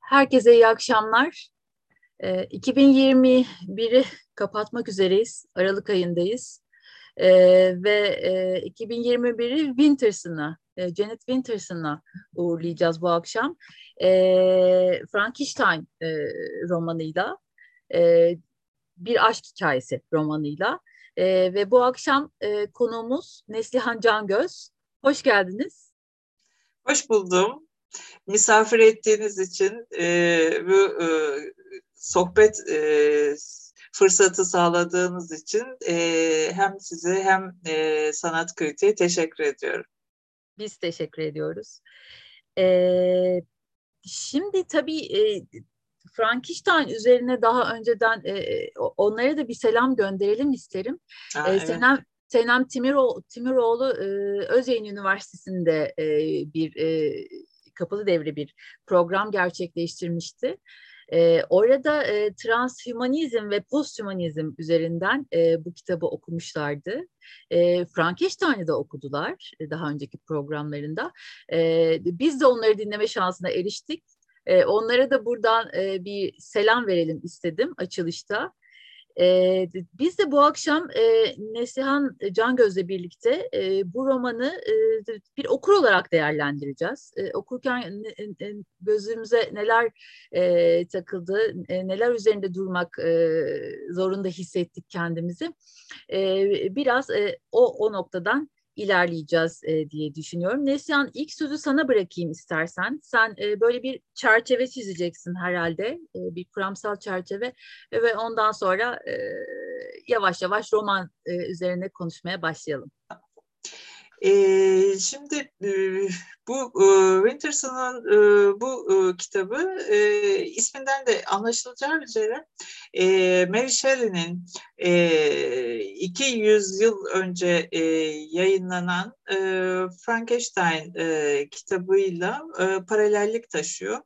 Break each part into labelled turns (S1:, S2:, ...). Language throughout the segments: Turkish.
S1: Herkese iyi akşamlar. 2021'i ee, kapatmak üzereyiz. Aralık ayındayız. Ee, ve e, 2021'i Winters'ına, e, Janet Winters'ına uğurlayacağız bu akşam. E, Frankenstein e, romanıyla, e, bir aşk hikayesi romanıyla. E, ve bu akşam e, konuğumuz Neslihan Cangöz. Hoş geldiniz.
S2: Hoş buldum misafir ettiğiniz için e, bu e, sohbet e, fırsatı sağladığınız için e, hem size hem e, sanat kritiğe teşekkür ediyorum.
S1: Biz teşekkür ediyoruz. E, şimdi tabii e, Frankenstein üzerine daha önceden e, onlara da bir selam gönderelim isterim. Ha, e, evet. Senem Senem Timiroğlu, Timiroğlu e, Özyeğin Üniversitesi'nde e, bir e, kapalı devre bir program gerçekleştirmişti. E, orada e, transhümanizm ve posthumanizm üzerinden e, bu kitabı okumuşlardı. E, Frankenstein'i de okudular daha önceki programlarında. E, biz de onları dinleme şansına eriştik. E, onlara da buradan e, bir selam verelim istedim açılışta. E, biz de bu akşam e, Nesihan Cangöz'le birlikte e, bu romanı e, bir okur olarak değerlendireceğiz. E, okurken e, gözümüze neler e, takıldı, e, neler üzerinde durmak e, zorunda hissettik kendimizi. E, biraz e, o, o noktadan ilerleyeceğiz e, diye düşünüyorum. Neslihan ilk sözü sana bırakayım istersen. Sen e, böyle bir çerçeve çizeceksin herhalde, e, bir kuramsal çerçeve e, ve ondan sonra e, yavaş yavaş roman e, üzerine konuşmaya başlayalım.
S2: Şimdi bu e, Winterson'un e, bu kitabı isminden de anlaşılacağı üzere Mary Shelley'nin e, 200 yıl önce yayınlanan Frankenstein kitabıyla paralellik taşıyor.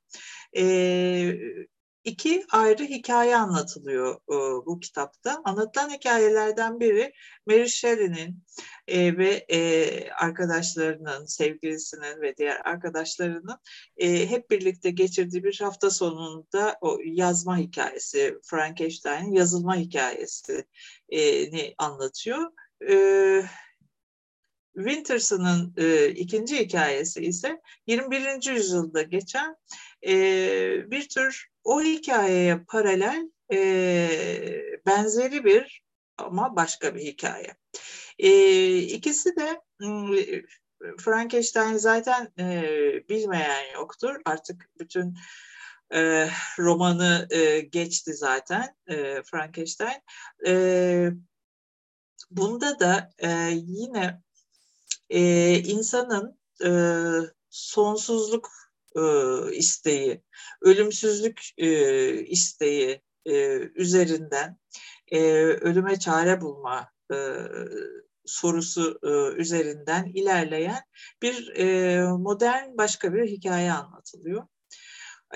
S2: İki ayrı hikaye anlatılıyor e, bu kitapta. Anlatılan hikayelerden biri Mary Shelley'nin e, ve e, arkadaşlarının, sevgilisinin ve diğer arkadaşlarının e, hep birlikte geçirdiği bir hafta sonunda o yazma hikayesi, Frankenstein'in yazılma hikayesini anlatıyor. E, Winterson'ın e, ikinci hikayesi ise 21. yüzyılda geçen e, bir tür o hikayeye paralel e, benzeri bir ama başka bir hikaye. E, ikisi de Frankenstein zaten e, bilmeyen yoktur. Artık bütün e, romanı e, geçti zaten e, Frankenstein. E, bunda da e, yine e, insanın e, sonsuzluk e, isteği, ölümsüzlük e, isteği e, üzerinden e, ölüme çare bulma e, sorusu e, üzerinden ilerleyen bir e, modern başka bir hikaye anlatılıyor.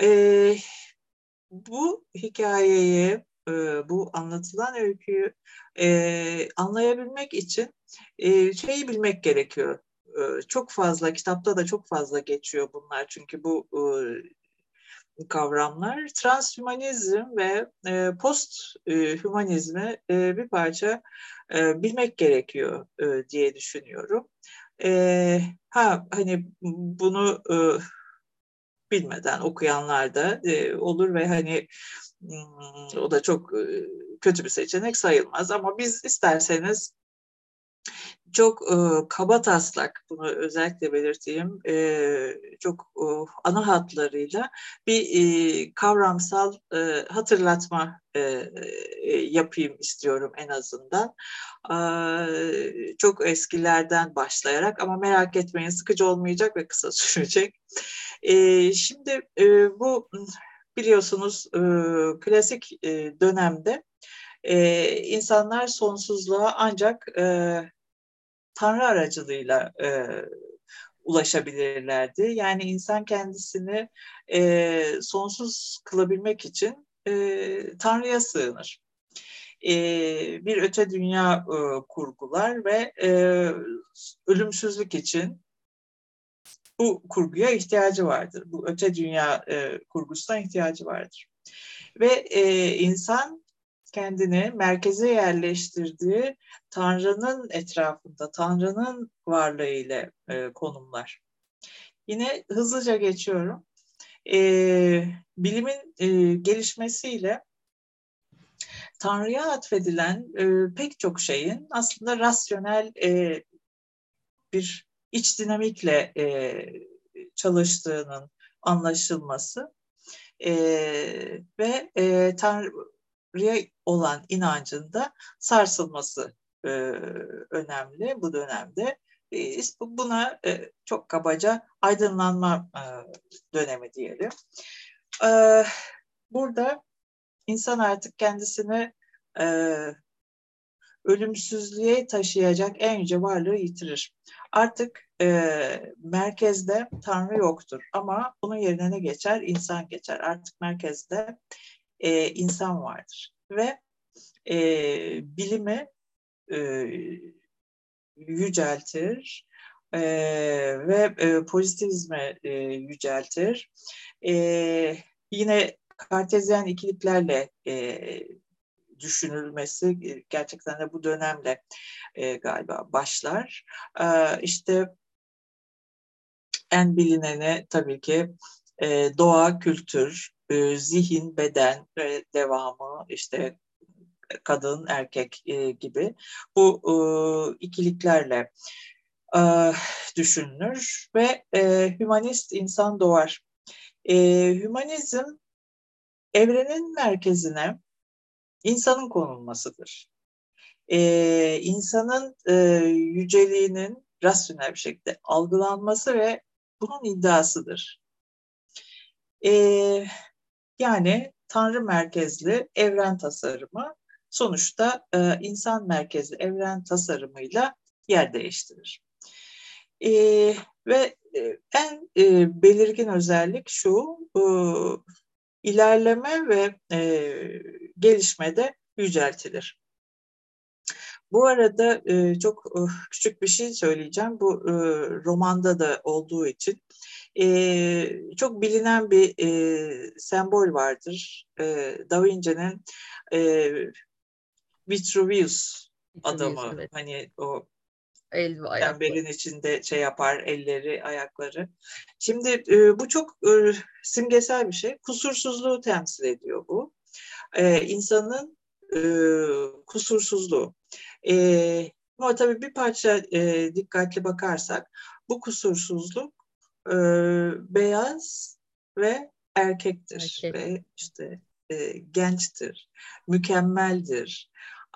S2: E, bu hikayeyi, e, bu anlatılan öyküyü e, anlayabilmek için e, şeyi bilmek gerekiyor. E, çok fazla, kitapta da çok fazla geçiyor bunlar çünkü bu e, kavramlar transhümanizm ve e, posthümanizmi e, bir parça e, bilmek gerekiyor e, diye düşünüyorum. E, ha hani bunu e, bilmeden okuyanlar da e, olur ve hani hmm, o da çok e, kötü bir seçenek sayılmaz ama biz isterseniz çok e, kaba taslak bunu özellikle belirteyim e, çok e, ana hatlarıyla bir e, kavramsal e, hatırlatma e, e, yapayım istiyorum en azından. E, çok eskilerden başlayarak ama merak etmeyin sıkıcı olmayacak ve kısa sürecek. E, şimdi e, bu biliyorsunuz e, klasik e, dönemde e, insanlar sonsuzluğa ancak e, Tanrı aracılığıyla e, ulaşabilirlerdi. Yani insan kendisini e, sonsuz kılabilmek için e, Tanrı'ya sığınır. E, bir öte dünya e, kurgular ve e, ölümsüzlük için bu kurguya ihtiyacı vardır. Bu öte dünya e, kurgusuna ihtiyacı vardır. Ve e, insan kendini merkeze yerleştirdiği Tanrı'nın etrafında, Tanrı'nın varlığı ile e, konumlar. Yine hızlıca geçiyorum. E, bilimin e, gelişmesiyle Tanrı'ya atfedilen e, pek çok şeyin aslında rasyonel e, bir iç dinamikle e, çalıştığının anlaşılması e, ve e, Tanrı'ya olan inancında sarsılması e, önemli bu dönemde. E, buna e, çok kabaca aydınlanma e, dönemi diyelim. E, burada insan artık kendisini e, ölümsüzlüğe taşıyacak en yüce varlığı yitirir. Artık e, merkezde Tanrı yoktur ama bunun yerine ne geçer? İnsan geçer. Artık merkezde e, insan vardır. Ve e, bilimi e, yüceltir e, ve e, pozitivizme e, yüceltir. E, yine kartezyen ikiliklerle e, düşünülmesi gerçekten de bu dönemle e, galiba başlar. E, işte en bilineni tabii ki e, doğa, kültür, e, zihin, beden ve devamı işte kadın, erkek e, gibi bu e, ikiliklerle e, düşünülür ve e, hümanist insan doğar. E, hümanizm evrenin merkezine insanın konulmasıdır. Ee, insanın e, yüceliğinin rasyonel bir şekilde algılanması ve bunun iddiasıdır. Ee, yani Tanrı merkezli evren tasarımı sonuçta e, insan merkezli evren tasarımıyla yer değiştirir. E, ve e, en e, belirgin özellik şu, e, ilerleme ve e, gelişmede yüceltilir. Bu arada e, çok e, küçük bir şey söyleyeceğim. Bu e, romanda da olduğu için e, çok bilinen bir e, sembol vardır. E, da Vinci'nin e, Vitruvius adamı. Evet. Hani o El ve Çemberin içinde şey yapar elleri, ayakları. Şimdi e, bu çok e, simgesel bir şey. Kusursuzluğu temsil ediyor bu. E, insanın e, kusursuzluğu. E, ama tabii bir parça e, dikkatli bakarsak bu kusursuzluk e, beyaz ve erkektir Erkek. ve işte e, gençtir, mükemmeldir.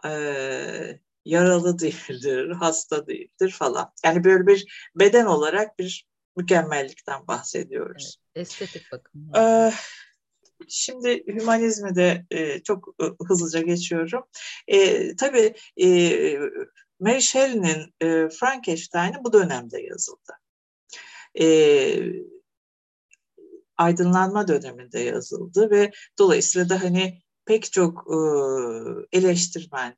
S2: E, yaralı değildir, hasta değildir falan. Yani böyle bir beden olarak bir mükemmellikten bahsediyoruz.
S1: Evet, estetik bakım.
S2: Ee, şimdi hümanizmi de e, çok e, hızlıca geçiyorum. E, tabii e, Mary Shelley'nin e, Frankenstein'i bu dönemde yazıldı. E, aydınlanma döneminde yazıldı ve dolayısıyla da hani pek çok e, eleştirmen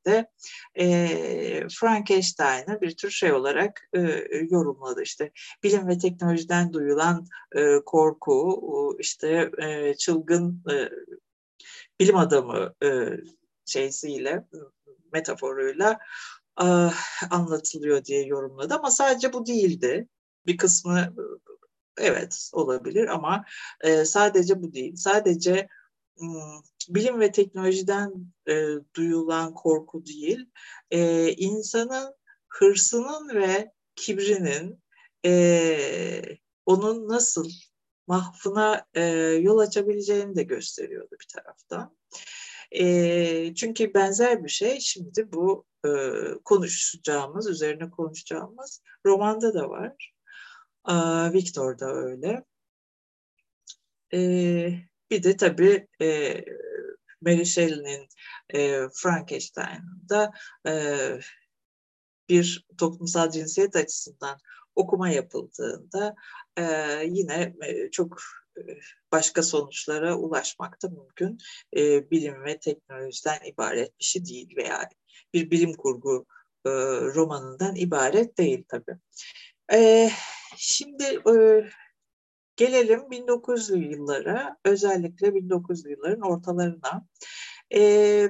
S2: e, Frankenstein'ı bir tür şey olarak e, yorumladı. İşte bilim ve teknolojiden duyulan e, korku, işte e, çılgın e, bilim adamı e, şeysiyle, metaforuyla e, anlatılıyor diye yorumladı. Ama sadece bu değildi. Bir kısmı evet olabilir ama e, sadece bu değil. Sadece bilim ve teknolojiden e, duyulan korku değil, e, insanın hırsının ve kibrinin e, onun nasıl mahfına e, yol açabileceğini de gösteriyordu bir taraftan. E, çünkü benzer bir şey şimdi bu e, konuşacağımız, üzerine konuşacağımız romanda da var. Victor da öyle. E, bir de tabii e, Mary Shelley'nin e, Frankenstein'da e, bir toplumsal cinsiyet açısından okuma yapıldığında e, yine e, çok başka sonuçlara ulaşmak da mümkün. E, bilim ve teknolojiden ibaret bir şey değil veya bir bilim kurgu e, romanından ibaret değil tabii. E, şimdi e, gelelim 1900'lü yıllara, özellikle 1900'lü yılların ortalarına. E,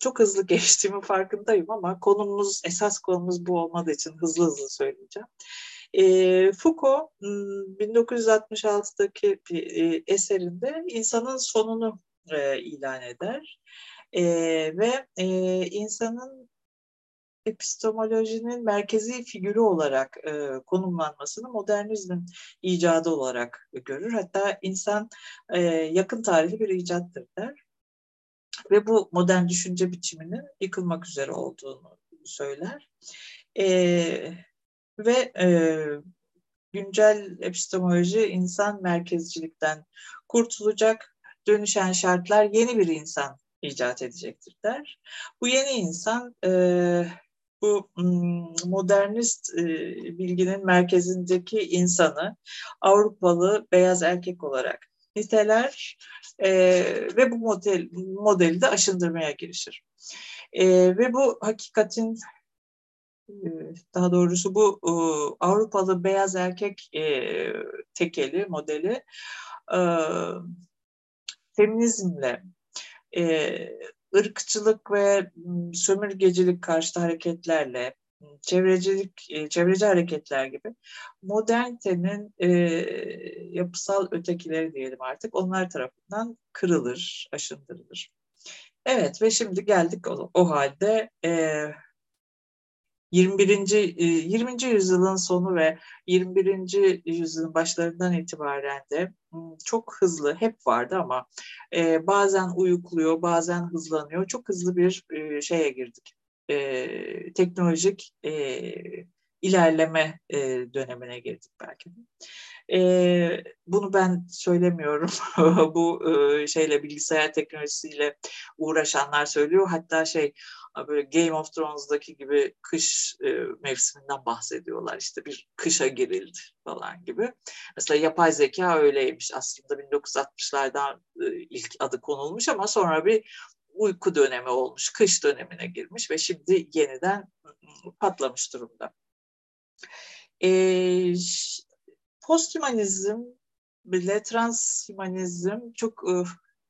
S2: çok hızlı geçtiğimi farkındayım ama konumuz, esas konumuz bu olmadığı için hızlı hızlı söyleyeceğim. E, Foucault 1966'daki bir eserinde insanın sonunu e, ilan eder e, ve e, insanın epistemolojinin merkezi figürü olarak e, konumlanmasını modernizmin icadı olarak görür. Hatta insan e, yakın tarihli bir icattır der. Ve bu modern düşünce biçiminin yıkılmak üzere olduğunu söyler. E, ve e, güncel epistemoloji insan merkezcilikten kurtulacak, dönüşen şartlar yeni bir insan icat edecektir der. Bu yeni insan e, bu modernist bilginin merkezindeki insanı Avrupalı beyaz erkek olarak niteler ve bu model modeli de aşındırmaya girişir. Ve bu hakikatin daha doğrusu bu Avrupalı beyaz erkek tekeli modeli feminizmle ırkçılık ve sömürgecilik karşıtı hareketlerle çevrecilik, çevreci hareketler gibi modernitenin e, yapısal ötekileri diyelim artık onlar tarafından kırılır, aşındırılır. Evet ve şimdi geldik o, o halde e, 21. 20. yüzyılın sonu ve 21. yüzyılın başlarından itibaren de çok hızlı hep vardı ama e, bazen uyukluyor, bazen hızlanıyor. Çok hızlı bir e, şeye girdik. E, teknolojik e, ilerleme e, dönemine girdik belki. E, bunu ben söylemiyorum. Bu e, şeyle bilgisayar teknolojisiyle uğraşanlar söylüyor. Hatta şey böyle Game of Thrones'daki gibi kış e, mevsiminden bahsediyorlar. İşte bir kışa girildi falan gibi. Mesela yapay zeka öyleymiş. Aslında 1960'lardan e, ilk adı konulmuş ama sonra bir uyku dönemi olmuş, kış dönemine girmiş ve şimdi yeniden patlamış durumda. E, posthumanizm bile transhumanizm çok e,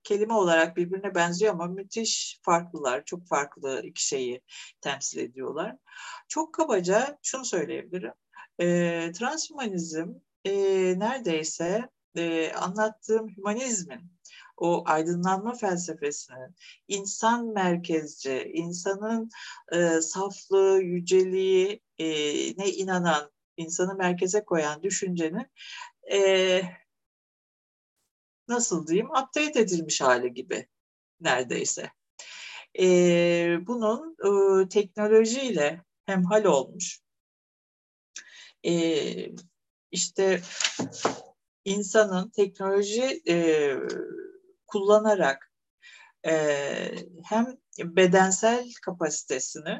S2: kelime olarak birbirine benziyor ama müthiş farklılar. Çok farklı iki şeyi temsil ediyorlar. Çok kabaca şunu söyleyebilirim. E, transhumanizm e, neredeyse e, anlattığım humanizmin o aydınlanma felsefesinin insan merkezci, insanın e, saflığı, yüceliği e, ne inanan, insanı merkeze koyan düşüncenin e, nasıl diyeyim update edilmiş hali gibi neredeyse. E, bunun e, teknolojiyle hemhal olmuş. E, işte insanın teknoloji e, kullanarak e, hem bedensel kapasitesini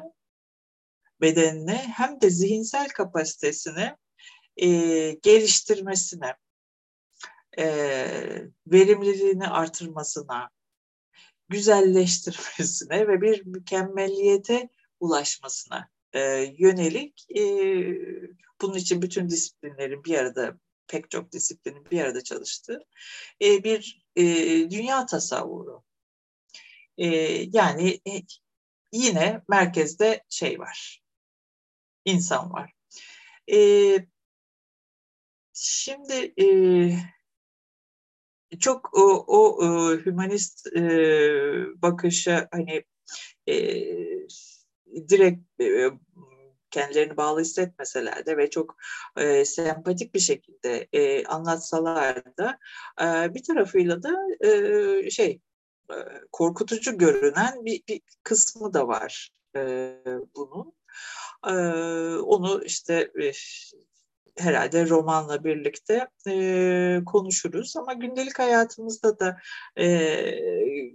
S2: bedenine hem de zihinsel kapasitesini e, geliştirmesine, e, verimliliğini artırmasına, güzelleştirmesine ve bir mükemmeliyete ulaşmasına e, yönelik e, bunun için bütün disiplinlerin bir arada pek çok disiplinin bir arada çalıştığı e, bir e, dünya tasavvuru. E, yani e, yine merkezde şey var, insan var. E, şimdi e, çok o, o e, hümanist e, bakışa hani e, direkt e, kendilerini bağlı hissetmeseler de ve çok e, sempatik bir şekilde e, anlatsalar da e, bir tarafıyla da e, şey e, korkutucu görünen bir, bir kısmı da var e, bunun. E, onu işte e, herhalde romanla birlikte e, konuşuruz ama gündelik hayatımızda da e,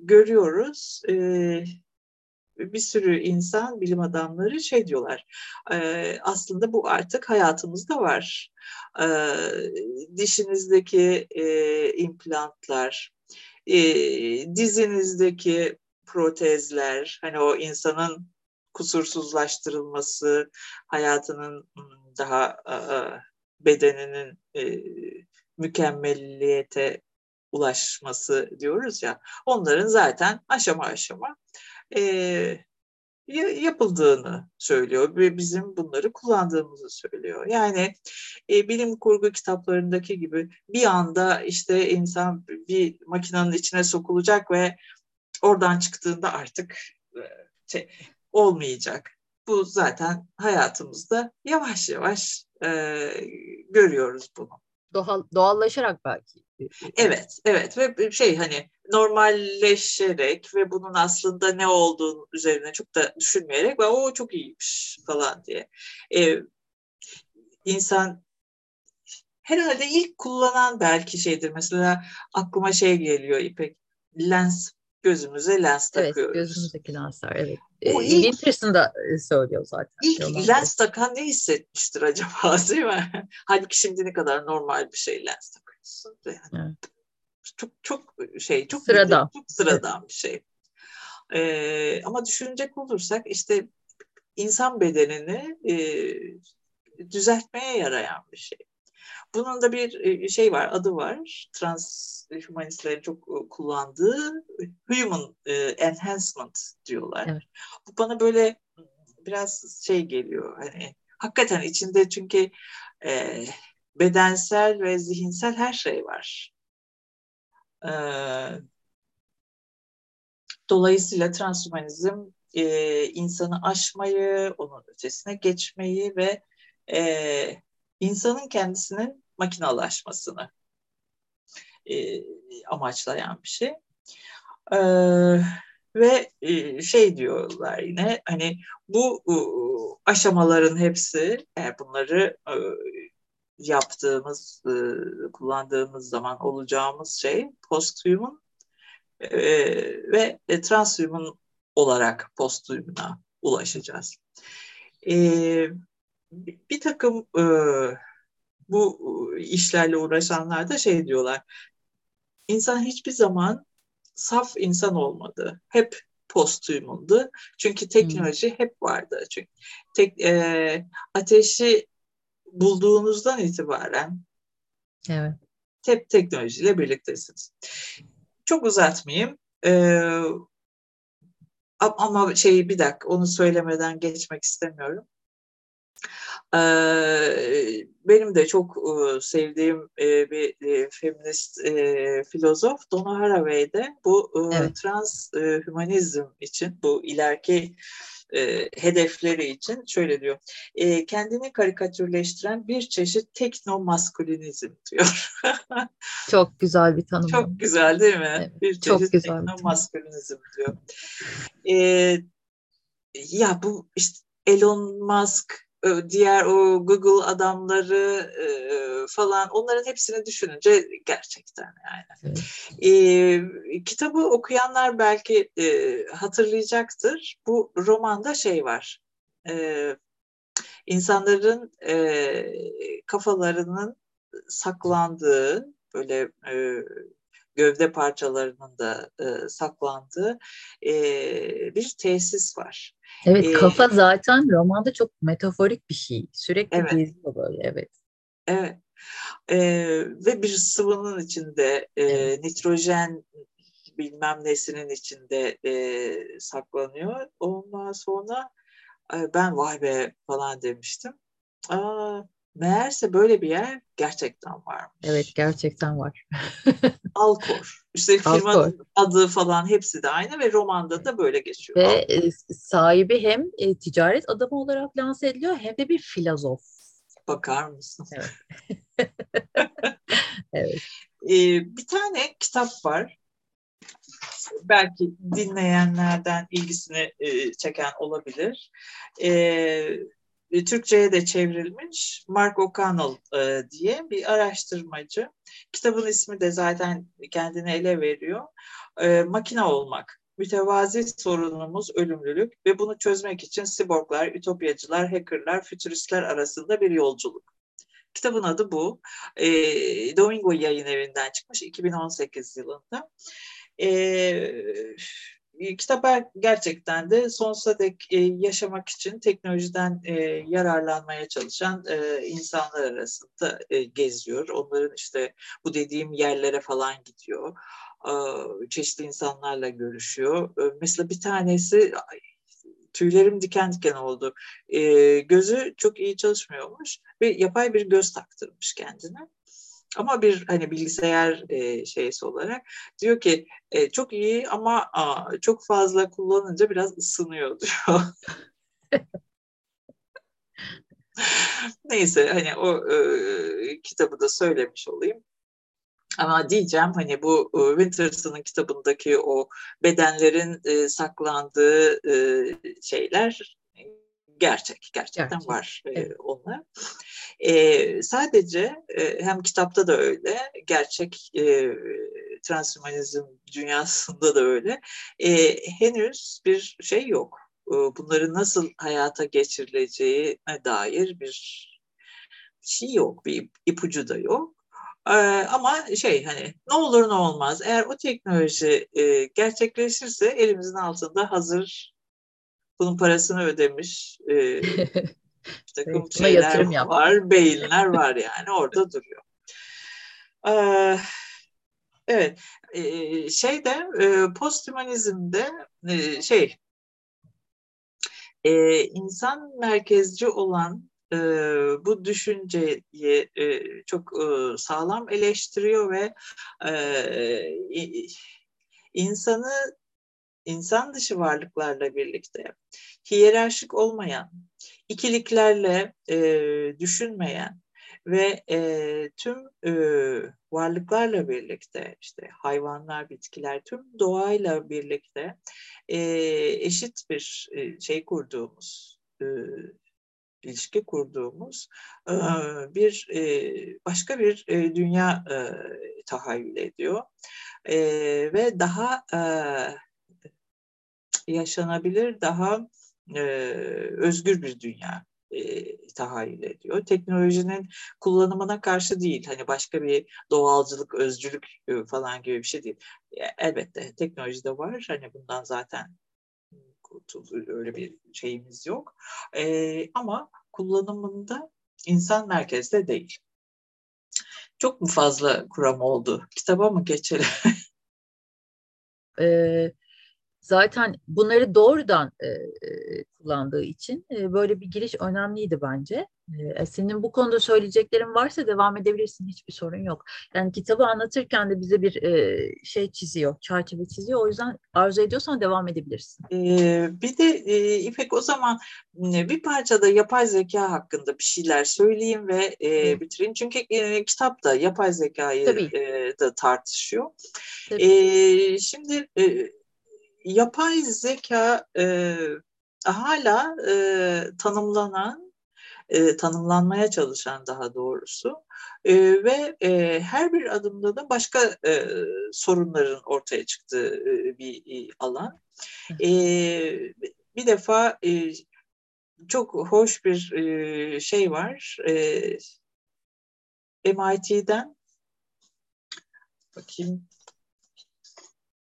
S2: görüyoruz. E, bir sürü insan, bilim adamları şey diyorlar, e, aslında bu artık hayatımızda var. E, dişinizdeki e, implantlar, e, dizinizdeki protezler, hani o insanın kusursuzlaştırılması, hayatının daha e, bedeninin e, mükemmelliyete ulaşması diyoruz ya, onların zaten aşama aşama e, yapıldığını söylüyor ve bizim bunları kullandığımızı söylüyor. Yani e, bilim kurgu kitaplarındaki gibi bir anda işte insan bir makinenin içine sokulacak ve oradan çıktığında artık e, şey, olmayacak. Bu zaten hayatımızda yavaş yavaş e, görüyoruz bunu.
S1: Doğal, doğallaşarak belki.
S2: Evet, evet ve şey hani normalleşerek ve bunun aslında ne olduğunu üzerine çok da düşünmeyerek ve o çok iyiymiş falan diye. Ee, insan herhalde ilk kullanan belki şeydir. Mesela aklıma şey geliyor İpek. Lens gözümüze lens
S1: evet,
S2: takıyoruz.
S1: Evet gözümüzdeki lensler evet. O ee, ilk, Winterson da e, söylüyor zaten.
S2: İlk lens takan ne hissetmiştir acaba değil mi? Halbuki şimdi ne kadar normal bir şey lens takıyorsun. Yani. Evet çok çok şey çok
S1: sıradan,
S2: çok sıradan evet. bir şey. Ee, ama düşünecek olursak işte insan bedenini e, düzeltmeye yarayan bir şey. Bunun da bir şey var, adı var. Transhumanistlerin çok kullandığı human enhancement diyorlar. Evet. Bu bana böyle biraz şey geliyor. Hani hakikaten içinde çünkü e, bedensel ve zihinsel her şey var. Ee, dolayısıyla transhumanizm e, insanı aşmayı, onun ötesine geçmeyi ve e, insanın kendisinin makinalaşmasını e, amaçlayan bir şey. E, ve e, şey diyorlar yine hani bu e, aşamaların hepsi eğer bunları e, yaptığımız, e, kullandığımız zaman olacağımız şey posthuman e, ve e, transhuman olarak posthumana ulaşacağız. E, bir takım e, bu işlerle uğraşanlar da şey diyorlar, insan hiçbir zaman saf insan olmadı. Hep posthumandı. Çünkü teknoloji hmm. hep vardı. Çünkü tek, e, ateşi bulduğunuzdan itibaren
S1: evet.
S2: hep teknolojiyle birliktesiniz. Çok uzatmayayım. Ee, ama şey bir dakika onu söylemeden geçmek istemiyorum. Ee, benim de çok e, sevdiğim e, bir e, feminist filozof Donna Haraway'de bu evet. trans hümanizm için bu ileriki e, hedefleri için şöyle diyor. E, kendini karikatürleştiren bir çeşit teknomaskülinizm diyor.
S1: Çok güzel bir tanım.
S2: Çok güzel değil mi? Evet, bir çeşit teknomaskülinizm diyor. E, ya bu işte Elon Musk diğer o Google adamları e, falan onların hepsini düşününce gerçekten yani. E, kitabı okuyanlar belki e, hatırlayacaktır. Bu romanda şey var. E, insanların e, kafalarının saklandığı böyle e, gövde parçalarının da e, saklandığı e, bir tesis var.
S1: Evet ee, kafa zaten romanda çok metaforik bir şey. Sürekli evet. geziyor böyle evet.
S2: Evet. Ee, ve bir sıvının içinde e, evet. nitrojen bilmem nesinin içinde e, saklanıyor. Ondan sonra e, ben vay be falan demiştim. Aa, meğerse böyle bir yer gerçekten varmış.
S1: Evet gerçekten var.
S2: Alkor. Üstelik firmanın adı falan hepsi de aynı ve romanda da böyle geçiyor.
S1: Ve Alkor. E, sahibi hem e, ticaret adamı olarak lanse ediliyor hem de bir filozof.
S2: Bakar mısın?
S1: Evet. evet.
S2: Ee, bir tane kitap var. Belki dinleyenlerden ilgisini e, çeken olabilir. Ee, Türkçe'ye de çevrilmiş Mark O'Connell e, diye bir araştırmacı. Kitabın ismi de zaten kendini ele veriyor. E, makine olmak. Mütevazi sorunumuz ölümlülük ve bunu çözmek için siborglar, ütopyacılar, hackerlar, fütüristler arasında bir yolculuk. Kitabın adı bu. E, Domingo yayın evinden çıkmış 2018 yılında. E, kitap gerçekten de sonsuza dek e, yaşamak için teknolojiden e, yararlanmaya çalışan e, insanlar arasında e, geziyor. Onların işte bu dediğim yerlere falan gidiyor. E, çeşitli insanlarla görüşüyor. E, mesela bir tanesi tüylerim diken diken oldu. E, gözü çok iyi çalışmıyormuş ve yapay bir göz taktırmış kendine. Ama bir hani bilgisayar e, şeysi olarak diyor ki e, çok iyi ama a, çok fazla kullanınca biraz ısınıyor diyor. Neyse hani o e, kitabı da söylemiş olayım. Ama diyeceğim hani bu e, Winterson'ın kitabındaki o bedenlerin e, saklandığı e, şeyler gerçek, gerçekten gerçek. var e, evet. onlar. E, sadece e, hem kitapta da öyle, gerçek e, transhumanizm dünyasında da öyle. E, henüz bir şey yok. E, bunları nasıl hayata geçirileceğine dair bir şey yok, bir ipucu da yok. Ee, ama şey hani ne olur ne olmaz eğer o teknoloji e, gerçekleşirse elimizin altında hazır bunun parasını ödemiş e, takım evet, şeyler var, beyinler var yani orada duruyor. Ee, evet, e, şeyde e, posthumanizmde e, şey e, insan merkezci olan e, bu düşünceyi e, çok e, sağlam eleştiriyor ve e, insanı insan dışı varlıklarla birlikte hiyerarşik olmayan, ikiliklerle e, düşünmeyen ve e, tüm e, varlıklarla birlikte işte hayvanlar, bitkiler, tüm doğayla birlikte e, eşit bir e, şey kurduğumuz e, ilişki kurduğumuz e, bir e, başka bir e, dünya e, tahayyül ediyor. E, ve daha e, yaşanabilir, daha e, özgür bir dünya e, tahayyül ediyor. Teknolojinin kullanımına karşı değil, hani başka bir doğalcılık, özcülük e, falan gibi bir şey değil. E, elbette teknoloji de var, hani bundan zaten öyle bir şeyimiz yok. E, ama kullanımında insan merkezde değil. Çok mu fazla kuram oldu? Kitaba mı geçelim?
S1: ee, zaten bunları doğrudan e, kullandığı için e, böyle bir giriş önemliydi bence. E, senin bu konuda söyleyeceklerin varsa devam edebilirsin. Hiçbir sorun yok. Yani kitabı anlatırken de bize bir e, şey çiziyor, çerçeve çiziyor. O yüzden arzu ediyorsan devam edebilirsin.
S2: Ee, bir de e, İpek o zaman bir parçada yapay zeka hakkında bir şeyler söyleyeyim ve e, bitireyim. Çünkü e, kitap da yapay zekayı e, da tartışıyor. E, şimdi e, yapay zeka e, hala e, tanımlanan, e, tanımlanmaya çalışan daha doğrusu e, ve e, her bir adımda da başka e, sorunların ortaya çıktığı e, bir e, alan. E, bir defa e, çok hoş bir e, şey var. E, MIT'den bakayım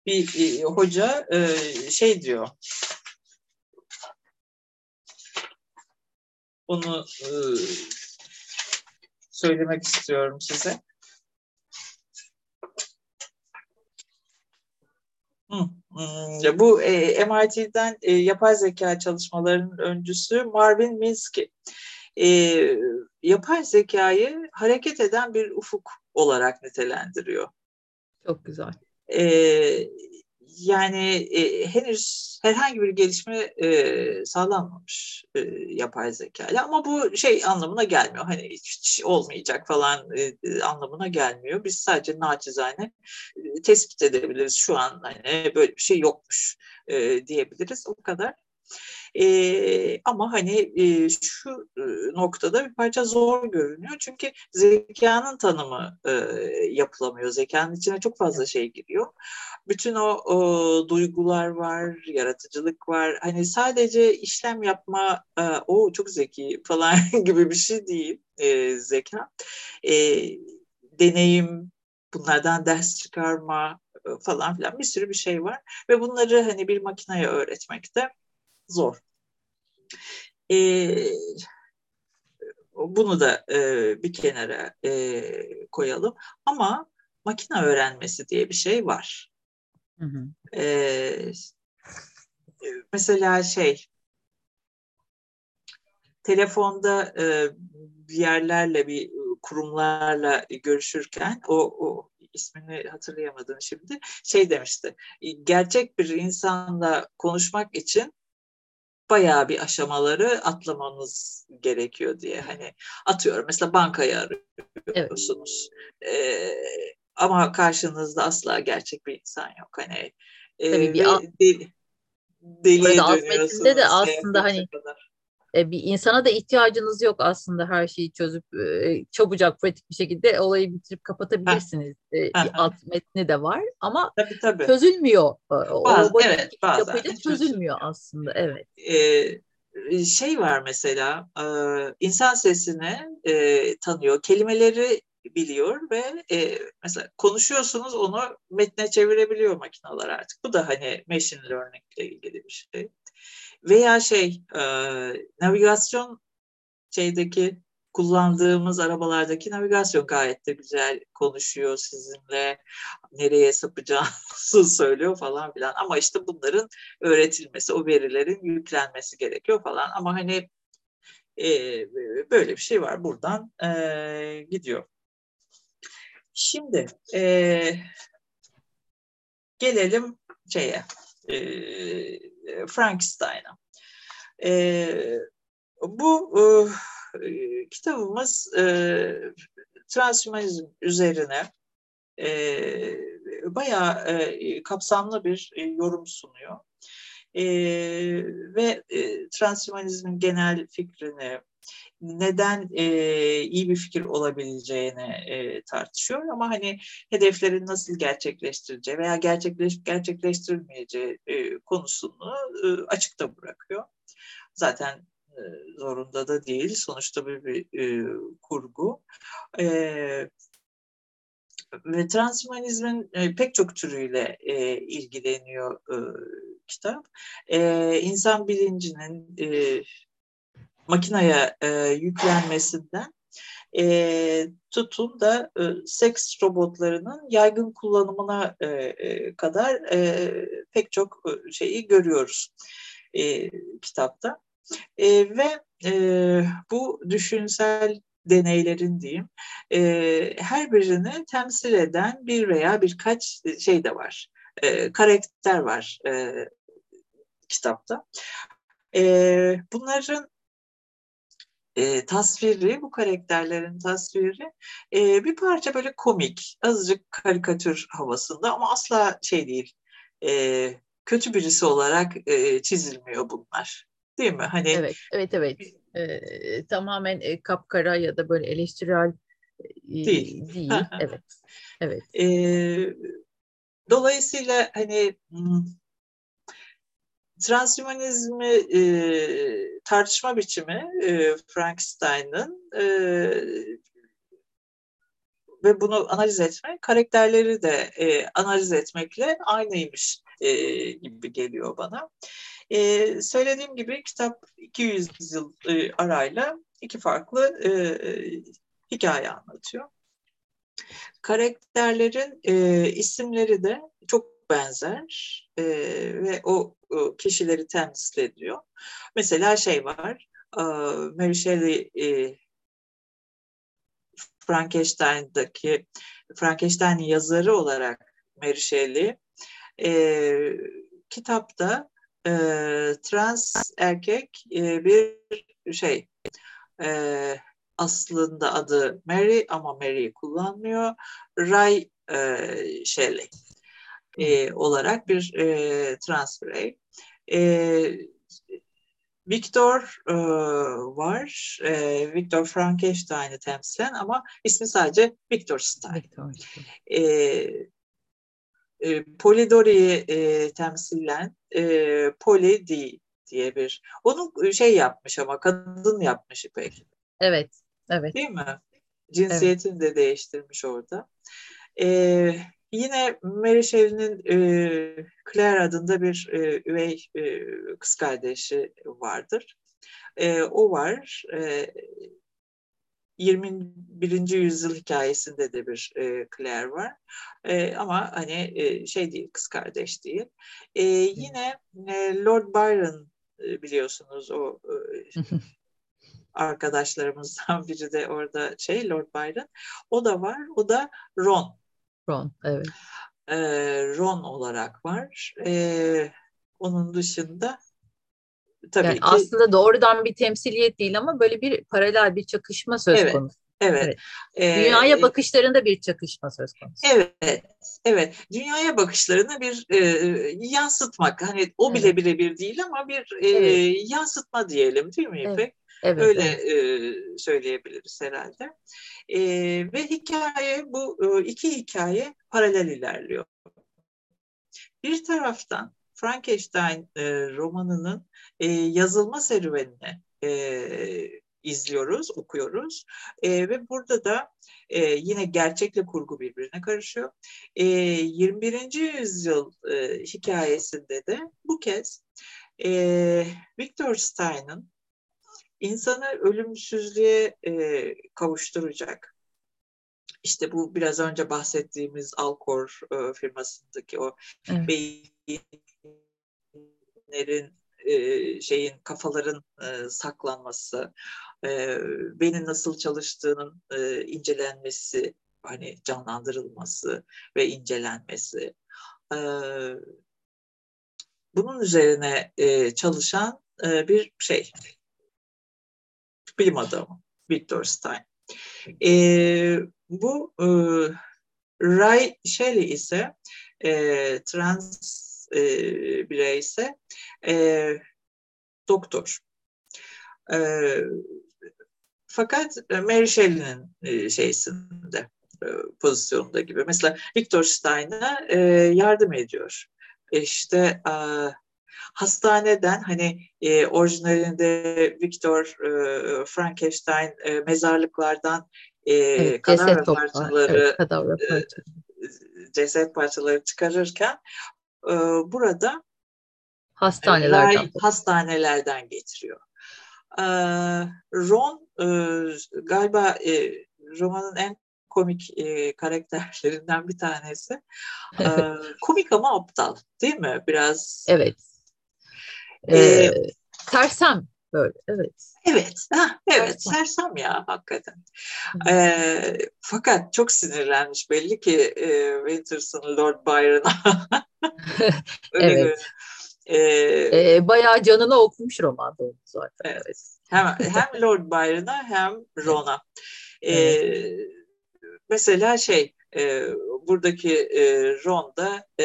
S2: bir e, hoca e, şey diyor. Onu e, söylemek istiyorum size. Hmm, bu e, MIT'den e, yapay zeka çalışmalarının öncüsü Marvin Minsky. E, yapay zekayı hareket eden bir ufuk olarak nitelendiriyor.
S1: Çok güzel.
S2: E, yani e, henüz herhangi bir gelişme e, sağlanmamış e, yapay zeka ama bu şey anlamına gelmiyor. Hani hiç olmayacak falan e, anlamına gelmiyor. Biz sadece naçizane e, tespit edebiliriz şu an hani böyle bir şey yokmuş e, diyebiliriz o kadar. E, ama hani e, şu noktada bir parça zor görünüyor. Çünkü zekanın tanımı e, yapılamıyor. Zekanın içine çok fazla şey giriyor. Bütün o, o duygular var, yaratıcılık var. Hani sadece işlem yapma, e, o çok zeki falan gibi bir şey değil e, zeka. E, deneyim, bunlardan ders çıkarma falan filan bir sürü bir şey var. Ve bunları hani bir makineye öğretmek de zor. E, bunu da e, bir kenara e, koyalım. Ama makine öğrenmesi diye bir şey var. Hı hı. E, mesela şey telefonda e, bir yerlerle bir kurumlarla görüşürken o, o ismini hatırlayamadım şimdi şey demişti gerçek bir insanla konuşmak için bayağı bir aşamaları atlamamız gerekiyor diye hani atıyorum mesela bankayı arıyorsunuz evet. ee, ama karşınızda asla gerçek bir insan yok hani
S1: e, Tabii bir deli, deliye dönüyorsunuz. de aslında hani kadar. E, bir insana da ihtiyacınız yok aslında her şeyi çözüp e, çabucak pratik bir şekilde olayı bitirip kapatabilirsiniz. E, alt metni de var ama tabii, tabii. çözülmüyor.
S2: Bazı, o evet, bazen
S1: yapıyla çözülmüyor aslında. Evet.
S2: Ee, şey var mesela insan sesini e, tanıyor, kelimeleri biliyor ve e, mesela konuşuyorsunuz onu metne çevirebiliyor makineler artık. Bu da hani machine learning ile ilgili bir şey. Veya şey e, navigasyon şeydeki kullandığımız arabalardaki navigasyon gayet de güzel konuşuyor sizinle. Nereye sapacağınızı söylüyor falan filan. Ama işte bunların öğretilmesi, o verilerin yüklenmesi gerekiyor falan. Ama hani e, böyle bir şey var. Buradan e, gidiyor. Şimdi e, gelelim şeye e, Frankenstein'a. E, bu e, kitabımız e, transhumanizm üzerine e, bayağı e, kapsamlı bir e, yorum sunuyor. E, ve e, transhumanizmin genel fikrini, neden e, iyi bir fikir olabileceğini e, tartışıyor ama hani hedeflerin nasıl gerçekleştireceği veya gerçekleş gerçekleştirilmeyeceği e, konusunu e, açıkta bırakıyor. Zaten e, zorunda da değil. Sonuçta bir, bir e, kurgu. E, ve transhumanizmin e, pek çok türüyle e, ilgileniyor e, kitap. E, insan bilincinin e, makineye e, yüklenmesinden e, tutun da e, seks robotlarının yaygın kullanımına e, e, kadar e, pek çok e, şeyi görüyoruz e, kitapta. E, ve e, bu düşünsel deneylerin diyeyim e, her birini temsil eden bir veya birkaç şey de var. E, karakter var e, kitapta. E, bunların e, tasviri, bu karakterlerin tasviri e, bir parça böyle komik, azıcık karikatür havasında ama asla şey değil, e, kötü birisi olarak e, çizilmiyor bunlar. Değil mi? Hani
S1: Evet, evet, evet. E, tamamen e, kapkara ya da böyle eleştirel e, değil. değil. evet, evet. E,
S2: dolayısıyla hani transhumanizmi e, tartışma biçimi e, Frankenstein'ın e, ve bunu analiz etme, karakterleri de e, analiz etmekle aynıymış e, gibi geliyor bana. E, söylediğim gibi kitap 200 yıl e, arayla iki farklı e, hikaye anlatıyor. Karakterlerin e, isimleri de çok benzer e, ve o, o kişileri temsil ediyor. Mesela şey var, e, Mary Shelley e, Frankenstein'daki Frankenstein'in yazarı olarak Mary Shelley e, kitapta e, trans erkek e, bir şey e, aslında adı Mary ama Mary'i kullanmıyor. Ray e, Shelley e, olarak bir e, trans birey. E, Victor e, var. E, Victor Frankenstein'i temsilen ama ismi sadece Victor Stein. Victor. E, e, Polidori'yi e, temsilen e, Poli D diye bir. Onu şey yapmış ama kadın yapmış İpek.
S1: Evet. Evet.
S2: Değil mi? Cinsiyetini evet. de değiştirmiş orada. E, yine Mary Shelley'nin e, Claire adında bir e, üvey e, kız kardeşi vardır. E, o var. E, 21. yüzyıl hikayesinde de bir e, Claire var. E, ama hani e, şey değil, kız kardeş değil. E, yine e, Lord Byron e, biliyorsunuz o e, arkadaşlarımızdan biri de orada şey Lord Byron. O da var. O da Ron.
S1: Ron, evet.
S2: E, Ron olarak var. E, onun dışında tabii yani ki...
S1: Aslında doğrudan bir temsiliyet değil ama böyle bir paralel bir çakışma söz
S2: evet.
S1: konusu.
S2: Evet.
S1: evet. Dünyaya ee, bakışlarında bir çakışma söz konusu.
S2: Evet. Evet. Dünyaya bakışlarını bir e, yansıtmak. Hani o bile evet. birebir değil ama bir e, evet. yansıtma diyelim değil mi İpek? Evet. Evet, Öyle evet. E, söyleyebiliriz herhalde. E, ve hikaye bu e, iki hikaye paralel ilerliyor. Bir taraftan Frankenstein e, romanının e, yazılma serüvenini e, izliyoruz, okuyoruz e, ve burada da e, yine gerçekle kurgu birbirine karışıyor. E, 21. yüzyıl e, hikayesinde de bu kez e, Victor Stein'ın insanı ölümsüzlüğe e, kavuşturacak. İşte bu biraz önce bahsettiğimiz Alcor e, firmasındaki o evet. beyinlerin e, şeyin kafaların e, saklanması, e, nasıl çalıştığının e, incelenmesi, hani canlandırılması ve incelenmesi. Bunun üzerine çalışan bir şey, bilim adamı Victor Stein. Bu Ray Shelley ise e, trans e, birey ise e, doktor. E, fakat Mary Shelley'nin e, şeysinde, e, pozisyonunda gibi. Mesela Victor Stein'a e, yardım ediyor. İşte e, hastaneden hani e, orijinalinde Victor e, Frankenstein e, mezarlıklardan e, evet, kadavra parçaları evet, kadavra parçaları. E, ceset parçaları çıkarırken e, burada
S1: hastanelerden
S2: e, hastanelerden getiriyor. E, Ron e, galiba e, romanın en komik e, karakterlerinden bir tanesi. E, komik ama aptal değil mi? Biraz.
S1: Evet. Ee, ee, sersem böyle evet.
S2: Evet, ha, evet sersem. sersem ya hakikaten. Ee, fakat çok sinirlenmiş belli ki e, Winterson Lord Byron'a.
S1: evet. Ee, ee, bayağı canını okumuş romanda onu zaten.
S2: Evet. Hem, hem Lord Byron'a hem Ron'a. Ee, evet. Mesela şey e, buradaki e, Ron da e,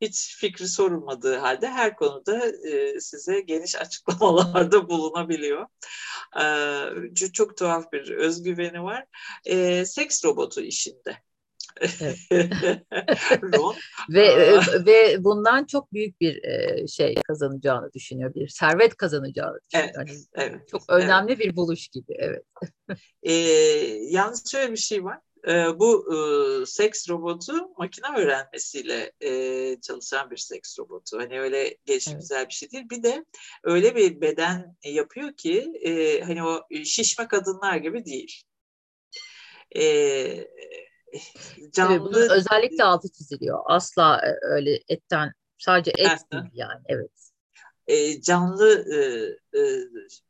S2: hiç fikri sorulmadığı halde her konuda e, size geniş açıklamalarda bulunabiliyor. E, çok tuhaf bir özgüveni var. E, seks robotu işinde.
S1: Evet. Ve e, ve bundan çok büyük bir e, şey kazanacağını düşünüyor, bir servet kazanacağını düşünüyor. Evet, hani evet, çok önemli evet. bir buluş gibi, evet.
S2: e, yalnız şöyle bir şey var e, bu e, seks robotu makine öğrenmesiyle e, çalışan bir seks robotu. Hani öyle gelişimsel evet. bir şey değil. Bir de öyle bir beden yapıyor ki e, hani o şişme kadınlar gibi değil. E,
S1: canlı... Bunun özellikle altı çiziliyor. Asla e, öyle etten sadece et değil yani. Evet
S2: e, canlı e, e,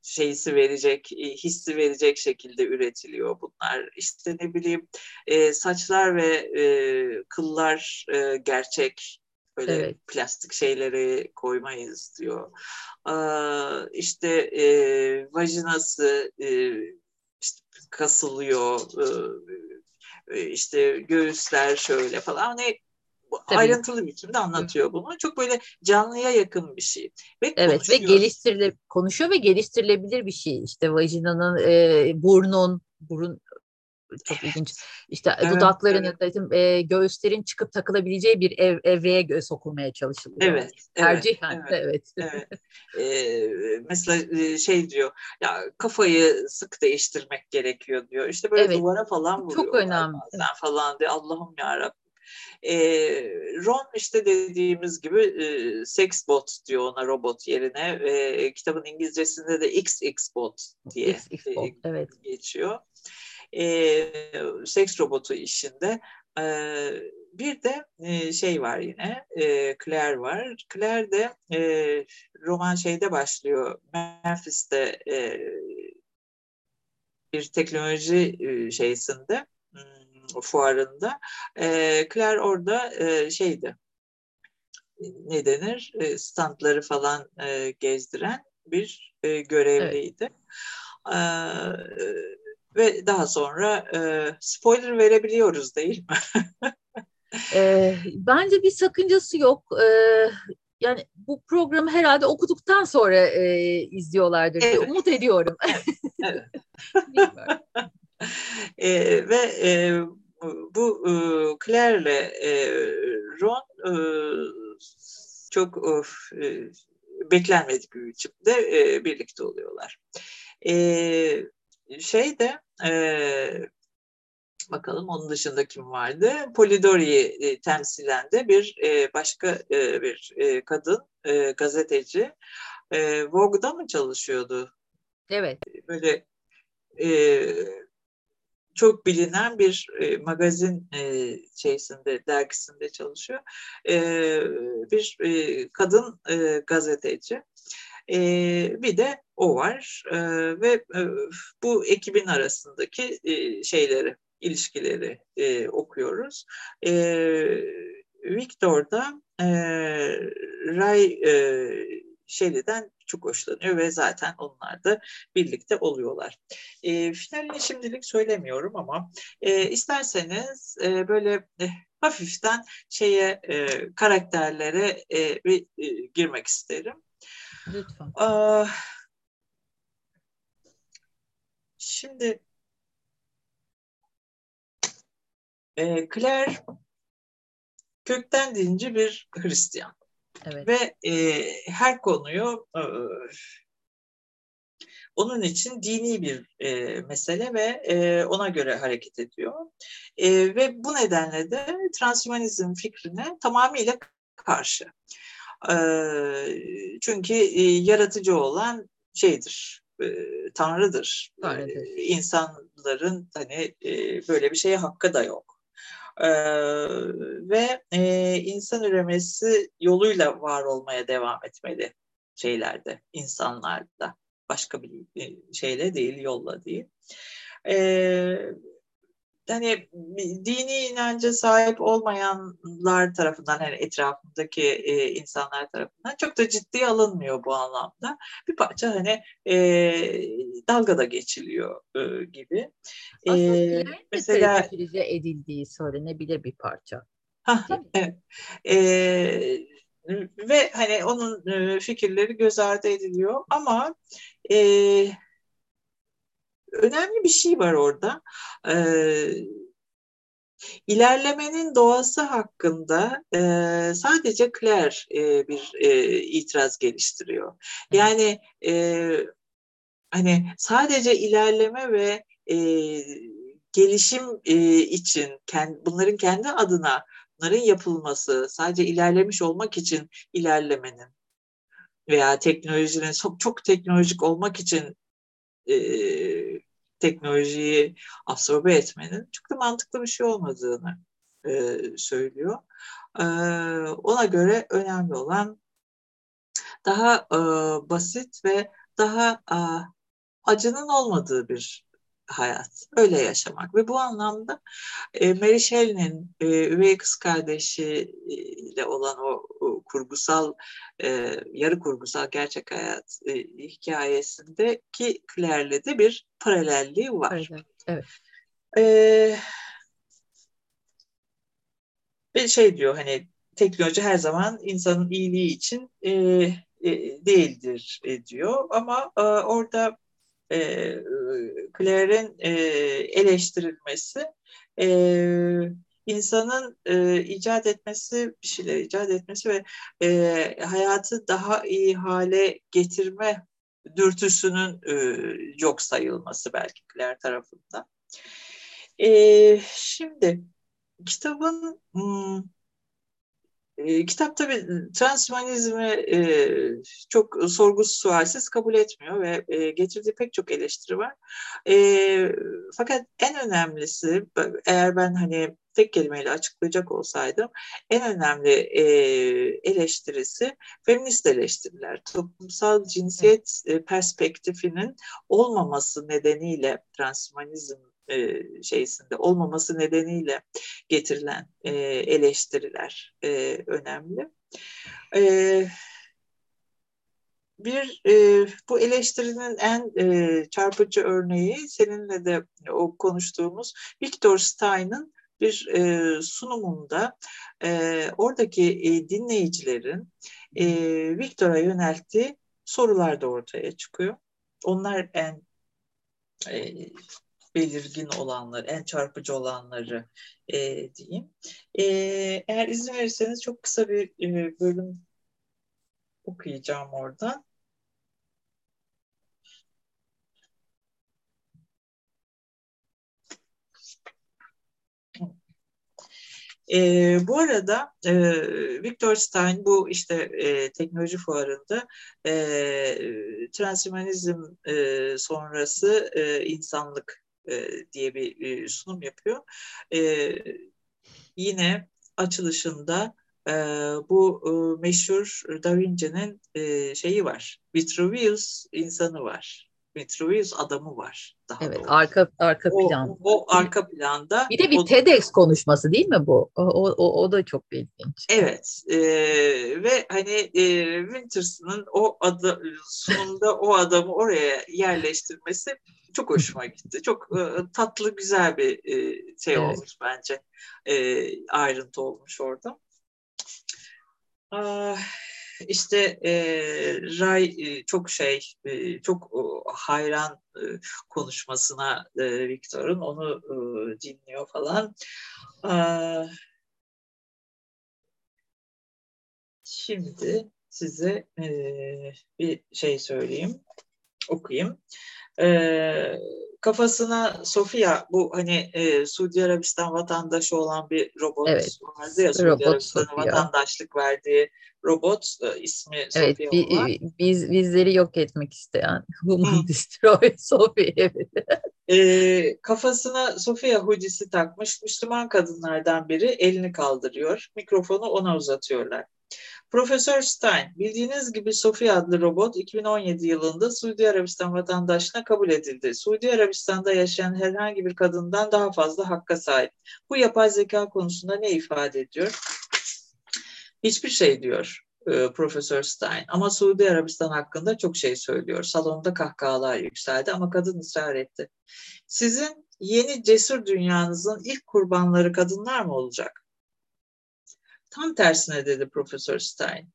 S2: şeysi verecek, e, hissi verecek şekilde üretiliyor bunlar. İşte ne bileyim e, saçlar ve e, kıllar e, gerçek, böyle evet. plastik şeyleri koymayız diyor. E, işte e, vajinası e, işte kasılıyor, e, işte göğüsler şöyle falan. Hani Tabii. ayrıntılı biçimde anlatıyor bunu. Çok böyle canlıya yakın bir şey.
S1: Ve evet konuşuyor. ve geliştirile konuşuyor ve geliştirilebilir bir şey. İşte vajinanın, e, burnun, burun çok ilginç. İşte evet, dudakların evet. ya e, göğüslerin çıkıp takılabileceği bir ev, evreye göğe sokulmaya çalışılıyor.
S2: Evet.
S1: Tercihen. Evet.
S2: evet. evet. Ee, mesela şey diyor ya kafayı sık değiştirmek gerekiyor diyor. İşte böyle evet. duvara falan vuruyor.
S1: Çok önemli.
S2: Bazen falan diyor. Allah'ım yarabbim. E, Ron işte dediğimiz gibi e, sex bot diyor ona robot yerine. E, kitabın İngilizcesinde de XX bot diye
S1: XX bot, e, evet.
S2: geçiyor e, seks robotu işinde. E, bir de e, şey var yine, e, Claire var. Claire de e, roman şeyde başlıyor, Memphis'te e, bir teknoloji e, şeysinde, hmm, fuarında. E, Claire orada e, şeydi, ne denir, e, standları falan e, gezdiren bir e, görevliydi. Evet ve daha sonra e, spoiler verebiliyoruz değil mi?
S1: e, bence bir sakıncası yok. E, yani bu programı herhalde okuduktan sonra e, izliyorlardır evet. diye umut ediyorum.
S2: evet. e, ve e, bu e, Claire'le e, Ron e, çok e, beklenmedik bir biçimde e, birlikte oluyorlar. E, şey de e, bakalım onun dışında kim vardı? Polidori'yi e, temsilen de bir e, başka e, bir e, kadın e, gazeteci. E, Vogue'da mı çalışıyordu?
S1: Evet.
S2: Böyle e, çok bilinen bir e, magazin e, şeysinde dergisinde çalışıyor. E, bir e, kadın e, gazeteci. E, bir de o var e, ve e, bu ekibin arasındaki e, şeyleri, ilişkileri e, okuyoruz. E, Victor da e, Ray e, Shelley'den çok hoşlanıyor ve zaten onlar da birlikte oluyorlar. E, finalini şimdilik söylemiyorum ama e, isterseniz e, böyle e, hafiften şeye e, karakterlere e, bir e, girmek isterim.
S1: Lütfen.
S2: Aa, şimdi e, Claire kökten dinci bir Hristiyan. Evet. Ve e, her konuyu e, onun için dini bir e, mesele ve e, ona göre hareket ediyor. E, ve bu nedenle de transhumanizm fikrine tamamıyla karşı çünkü yaratıcı olan şeydir, Tanrı'dır. Tanrı'dır. İnsanların hani böyle bir şeye hakkı da yok. Ve insan üremesi yoluyla var olmaya devam etmeli şeylerde, insanlarda. Başka bir şeyle değil, yolla değil. E, hani dini inanca sahip olmayanlar tarafından hani etrafındaki e, insanlar tarafından çok da ciddiye alınmıyor bu anlamda. Bir parça hani e, dalgada geçiliyor e, gibi.
S1: Aslında e, mesela edildiği söylenebilir bir parça.
S2: Ha, evet. E, ve hani onun e, fikirleri göz ardı ediliyor ama e, önemli bir şey var orada. Ee, ilerlemenin doğası hakkında e, sadece Claire e, bir e, itiraz geliştiriyor. Yani e, hani sadece ilerleme ve e, gelişim e, için kend, bunların kendi adına bunların yapılması sadece ilerlemiş olmak için ilerlemenin veya teknolojinin çok çok teknolojik olmak için teknolojiyi absorbe etmenin çok da mantıklı bir şey olmadığını e, söylüyor. E, ona göre önemli olan daha e, basit ve daha e, acının olmadığı bir hayat. Öyle yaşamak. Ve bu anlamda e, Mary Shelley'nin e, üvey kız kardeşiyle olan o kurgusal, e, yarı kurgusal gerçek hayat e, hikayesindeki Claire'le de bir paralelliği var.
S1: Evet. evet.
S2: E, ve şey diyor hani teknoloji her zaman insanın iyiliği için e, e, değildir e, diyor ama e, orada e, Claire'in e, eleştirilmesi e, insanın e, icat etmesi, bir şeyler icat etmesi ve e, hayatı daha iyi hale getirme dürtüsünün e, yok sayılması belki Claire tarafından. E, şimdi kitabın hmm, e, kitap tabii transhumanizmi e, çok sorgusuz sualsiz kabul etmiyor ve e, getirdiği pek çok eleştiri var. E, fakat en önemlisi eğer ben hani tek kelimeyle açıklayacak olsaydım en önemli e, eleştirisi feminist eleştiriler. Toplumsal cinsiyet e, perspektifinin olmaması nedeniyle transhumanizm e, şeysinde olmaması nedeniyle getirilen e, eleştiriler e, önemli. E, bir e, bu eleştirinin en e, çarpıcı örneği seninle de o konuştuğumuz Victor Stein'ın bir e, sunumunda e, oradaki e, dinleyicilerin e, Victor'a yönelttiği sorular da ortaya çıkıyor. Onlar en e, belirgin olanları, en çarpıcı olanları e, diyeyim. E, eğer izin verirseniz çok kısa bir e, bölüm okuyacağım oradan. E, bu arada e, Victor Stein bu işte e, teknoloji fuarında e, transhumanizm e, sonrası e, insanlık e, diye bir e, sunum yapıyor. E, yine açılışında e, bu e, meşhur Da Vinci'nin e, şeyi var. Vitruvius insanı var. Vitruvius adamı var.
S1: Daha evet, doğru. arka arka
S2: o,
S1: plan.
S2: O arka planda.
S1: Bir de bir o, TEDx konuşması değil mi bu? O, o, o da çok ilginç.
S2: Evet. E, ve hani e, Winters'ın o adı sonunda o adamı oraya yerleştirmesi çok hoşuma gitti. Çok e, tatlı, güzel bir e, şey evet. olmuş bence. E, ayrıntı olmuş orada. Ah, işte e, Ray e, çok şey, e, çok e, hayran konuşmasına e, Victor'un onu dinliyor falan. Şimdi size bir şey söyleyeyim, okuyayım e, kafasına Sofia bu hani e, Suudi Arabistan vatandaşı olan bir robot evet. vardı ya Suudi robot Arabistan'a vatandaşlık verdiği robot e, ismi
S1: evet, Sofia bi, olan. Biz, bizleri yok etmek isteyen Human Destroy Sofia evet.
S2: e, kafasına Sofia hudisi takmış Müslüman kadınlardan biri elini kaldırıyor. Mikrofonu ona uzatıyorlar. Profesör Stein, bildiğiniz gibi Sophie adlı robot 2017 yılında Suudi Arabistan vatandaşına kabul edildi. Suudi Arabistan'da yaşayan herhangi bir kadından daha fazla hakka sahip. Bu yapay zeka konusunda ne ifade ediyor? Hiçbir şey diyor e, Profesör Stein. Ama Suudi Arabistan hakkında çok şey söylüyor. Salonda kahkahalar yükseldi ama kadın ısrar etti. Sizin yeni cesur dünyanızın ilk kurbanları kadınlar mı olacak? Tam tersine dedi Profesör Stein.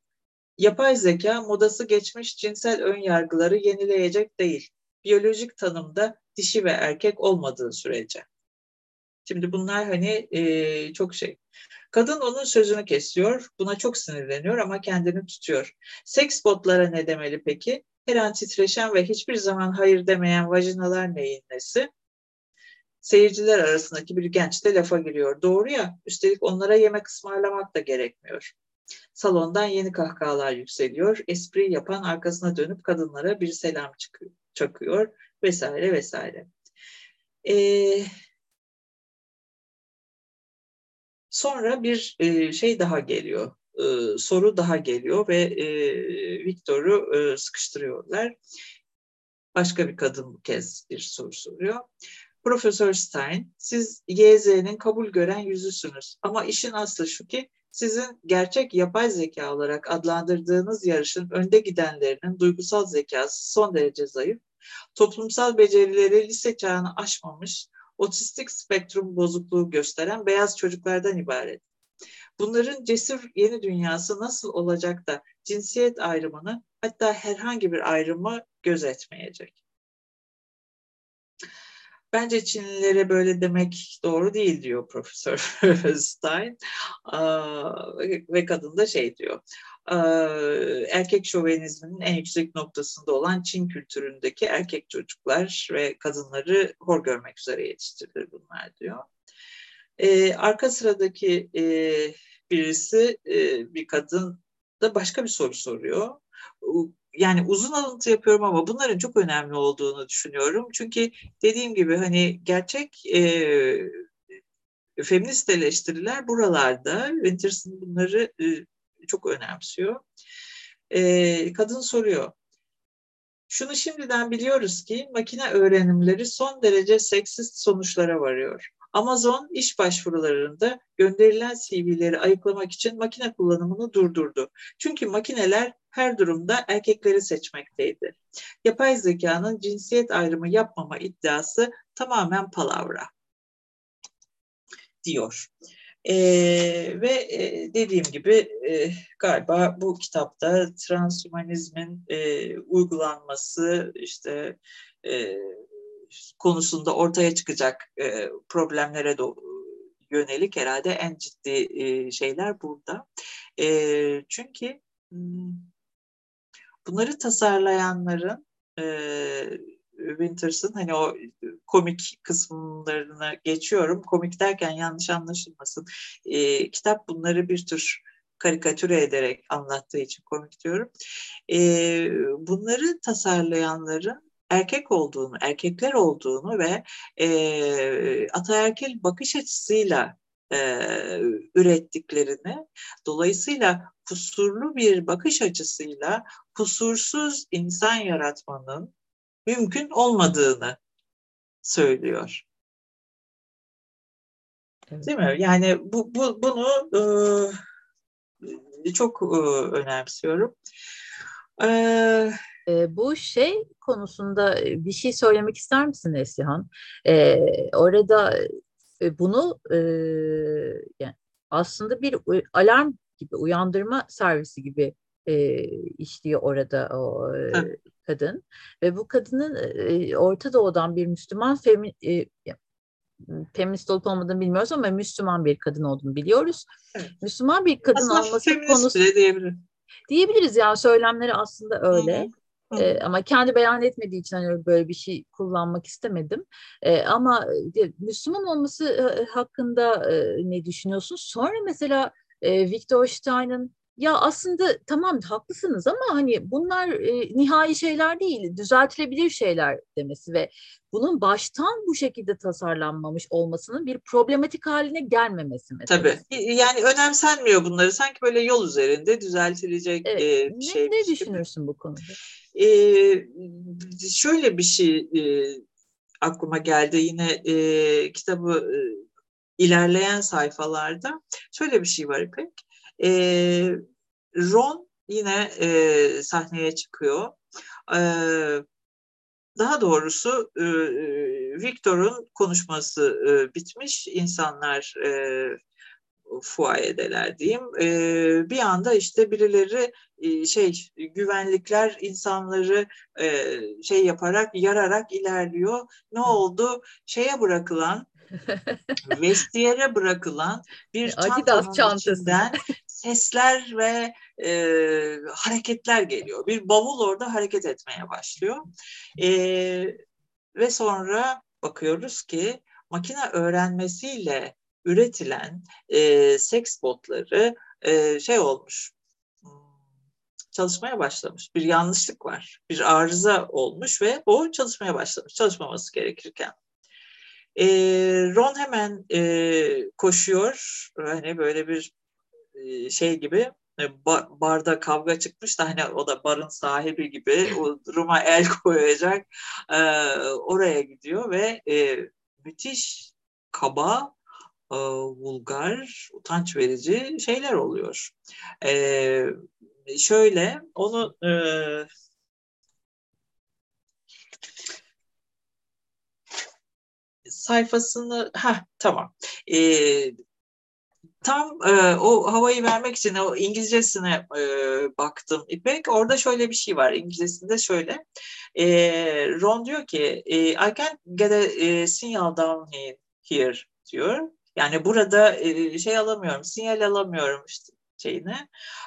S2: Yapay zeka modası geçmiş cinsel ön yargıları yenileyecek değil. Biyolojik tanımda dişi ve erkek olmadığı sürece. Şimdi bunlar hani e, çok şey. Kadın onun sözünü kesiyor, buna çok sinirleniyor ama kendini tutuyor. Seks botlara ne demeli peki? Her an titreşen ve hiçbir zaman hayır demeyen vajinalar neyin nesi? Seyirciler arasındaki bir genç de lafa giriyor. Doğru ya, üstelik onlara yemek ısmarlamak da gerekmiyor. Salondan yeni kahkahalar yükseliyor. Espri yapan arkasına dönüp kadınlara bir selam çıkıyor, çakıyor vesaire vesaire. Ee, sonra bir e, şey daha geliyor. E, soru daha geliyor ve e, Victor'u e, sıkıştırıyorlar. Başka bir kadın bu kez bir soru soruyor. Profesör Stein, siz YZ'nin kabul gören yüzüsünüz. Ama işin aslı şu ki sizin gerçek yapay zeka olarak adlandırdığınız yarışın önde gidenlerinin duygusal zekası son derece zayıf, toplumsal becerileri lise çağını aşmamış, otistik spektrum bozukluğu gösteren beyaz çocuklardan ibaret. Bunların cesur yeni dünyası nasıl olacak da cinsiyet ayrımını hatta herhangi bir ayrımı gözetmeyecek? Bence Çinlilere böyle demek doğru değil diyor Profesör Stein. Ve kadın da şey diyor. Erkek şovenizminin en yüksek noktasında olan Çin kültüründeki erkek çocuklar ve kadınları hor görmek üzere yetiştirilir bunlar diyor. Arka sıradaki birisi bir kadın da başka bir soru soruyor yani uzun alıntı yapıyorum ama bunların çok önemli olduğunu düşünüyorum. Çünkü dediğim gibi hani gerçek e, feminist eleştiriler buralarda. Winterson bunları e, çok önemsiyor. E, kadın soruyor. Şunu şimdiden biliyoruz ki makine öğrenimleri son derece seksist sonuçlara varıyor. Amazon iş başvurularında gönderilen CV'leri ayıklamak için makine kullanımını durdurdu. Çünkü makineler her durumda erkekleri seçmekteydi. Yapay zekanın cinsiyet ayrımı yapmama iddiası tamamen palavra diyor. E, ve e, dediğim gibi e, galiba bu kitapta transhumanizmin e, uygulanması işte e, konusunda ortaya çıkacak e, problemlere do- yönelik herhalde en ciddi e, şeyler burada. E, çünkü hmm, bunları tasarlayanların e, Winters'ın hani o komik kısımlarına geçiyorum. Komik derken yanlış anlaşılmasın. E, kitap bunları bir tür karikatüre ederek anlattığı için komik diyorum. E, bunları tasarlayanların erkek olduğunu, erkekler olduğunu ve e, ataerkil bakış açısıyla e, ürettiklerini, dolayısıyla kusurlu bir bakış açısıyla kusursuz insan yaratmanın mümkün olmadığını söylüyor. Evet. Değil mi? Yani bu, bu bunu e, çok e, önemsiyorum.
S1: E, e, bu şey konusunda bir şey söylemek ister misin Neslihan? E, orada bunu e, yani aslında bir alarm gibi uyandırma servisi gibi e, işliyor orada o e, kadın ve bu kadının e, Orta Doğu'dan bir Müslüman femi, e, feminist olup olmadığını bilmiyoruz ama Müslüman bir kadın olduğunu biliyoruz. Evet. Müslüman bir kadın aslında olması konusu diyebiliriz. Diyebiliriz yani söylemleri aslında öyle. Hı-hı. E, ama kendi beyan etmediği için hani böyle bir şey kullanmak istemedim. E, ama e, Müslüman olması hakkında e, ne düşünüyorsun? Sonra mesela e, Victor Stein'ın ya aslında tamam haklısınız ama hani bunlar e, nihai şeyler değil, düzeltilebilir şeyler demesi ve bunun baştan bu şekilde tasarlanmamış olmasının bir problematik haline gelmemesi
S2: mesela. Tabii. Yani önemsenmiyor bunları. Sanki böyle yol üzerinde düzeltilecek evet. e, bir şey.
S1: Ne düşünürsün bu konuda?
S2: E, şöyle bir şey e, aklıma geldi yine e, kitabı e, ilerleyen sayfalarda. Şöyle bir şey var İpek. E, Ron yine e, sahneye çıkıyor. E, daha doğrusu e, Victor'un konuşması e, bitmiş. İnsanlar e, fuayedeler diyeyim. E, bir anda işte birileri e, şey güvenlikler insanları e, şey yaparak yararak ilerliyor. Ne oldu? Şeye bırakılan vestiyere bırakılan bir çantanın çantası. içinden sesler ve e, hareketler geliyor. Bir bavul orada hareket etmeye başlıyor. E, ve sonra bakıyoruz ki makine öğrenmesiyle üretilen e, seks botları e, şey olmuş çalışmaya başlamış. Bir yanlışlık var. Bir arıza olmuş ve o çalışmaya başlamış. Çalışmaması gerekirken. E, Ron hemen e, koşuyor. Hani böyle bir şey gibi e, barda kavga çıkmış da hani o da barın sahibi gibi o duruma el koyacak e, oraya gidiyor ve e, müthiş kaba e, vulgar utanç verici şeyler oluyor. E, şöyle onu e, sayfasını ha tamam. E, tam e, o havayı vermek için o İngilizcesine e, baktım İpek. Orada şöyle bir şey var. İngilizcesinde şöyle. E, Ron diyor ki e, I can't get a e, signal down here diyor. Yani burada e, şey alamıyorum, sinyal alamıyorum işte şeyini.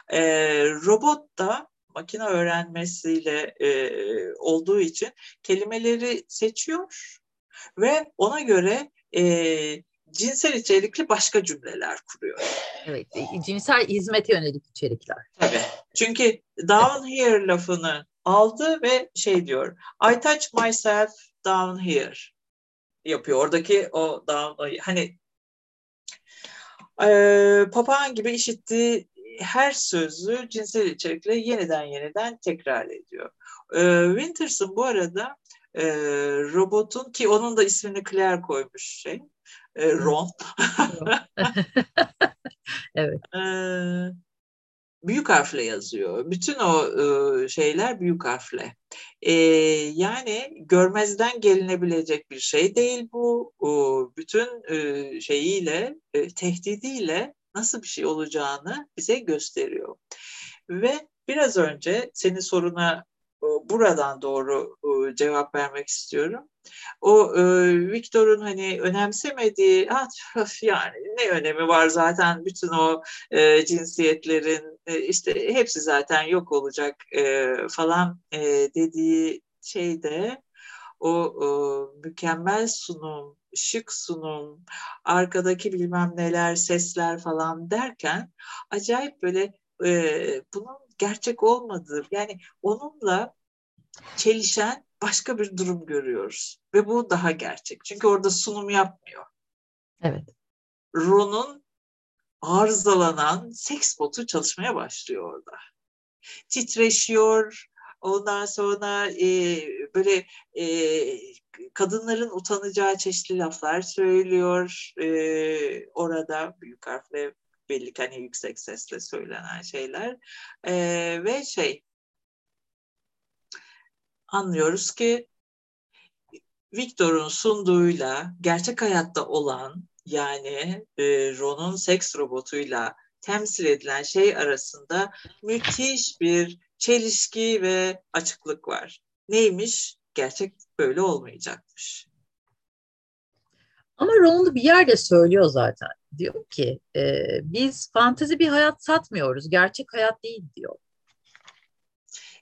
S2: E, robot da makine öğrenmesiyle e, olduğu için kelimeleri seçiyor ve ona göre e, cinsel içerikli başka cümleler kuruyor.
S1: Evet, e, cinsel hizmete yönelik içerikler.
S2: Tabii. Çünkü down here lafını aldı ve şey diyor, I touch myself down here yapıyor. Oradaki o down, hani e, papağan gibi işittiği her sözü cinsel içerikle yeniden yeniden tekrar ediyor. E, Winterson bu arada e, robotun ki onun da ismini Claire koymuş şey e, Ron.
S1: evet.
S2: E, büyük harfle yazıyor. Bütün o e, şeyler büyük harfle. E, yani görmezden gelinebilecek bir şey değil bu. O, bütün e, şeyiyle, e, tehdidiyle nasıl bir şey olacağını bize gösteriyor. Ve biraz önce senin soruna buradan doğru cevap vermek istiyorum. O Victor'un hani önemsemediği ah, yani ne önemi var zaten bütün o cinsiyetlerin işte hepsi zaten yok olacak falan dediği şeyde o, o mükemmel sunum, şık sunum, arkadaki bilmem neler, sesler falan derken acayip böyle e, bunun gerçek olmadığı yani onunla çelişen başka bir durum görüyoruz. Ve bu daha gerçek. Çünkü orada sunum yapmıyor.
S1: Evet.
S2: Ron'un arızalanan seks botu çalışmaya başlıyor orada. Titreşiyor, ondan sonra e, böyle e, kadınların utanacağı çeşitli laflar söylüyor e, orada büyük harfle belli ki hani yüksek sesle söylenen şeyler e, ve şey anlıyoruz ki Victor'un sunduğuyla gerçek hayatta olan yani e, Ron'un seks robotuyla temsil edilen şey arasında müthiş bir çelişki ve açıklık var. Neymiş? Gerçek böyle olmayacakmış.
S1: Ama Ron bir yerde söylüyor zaten. Diyor ki e, biz fantezi bir hayat satmıyoruz. Gerçek hayat değil diyor.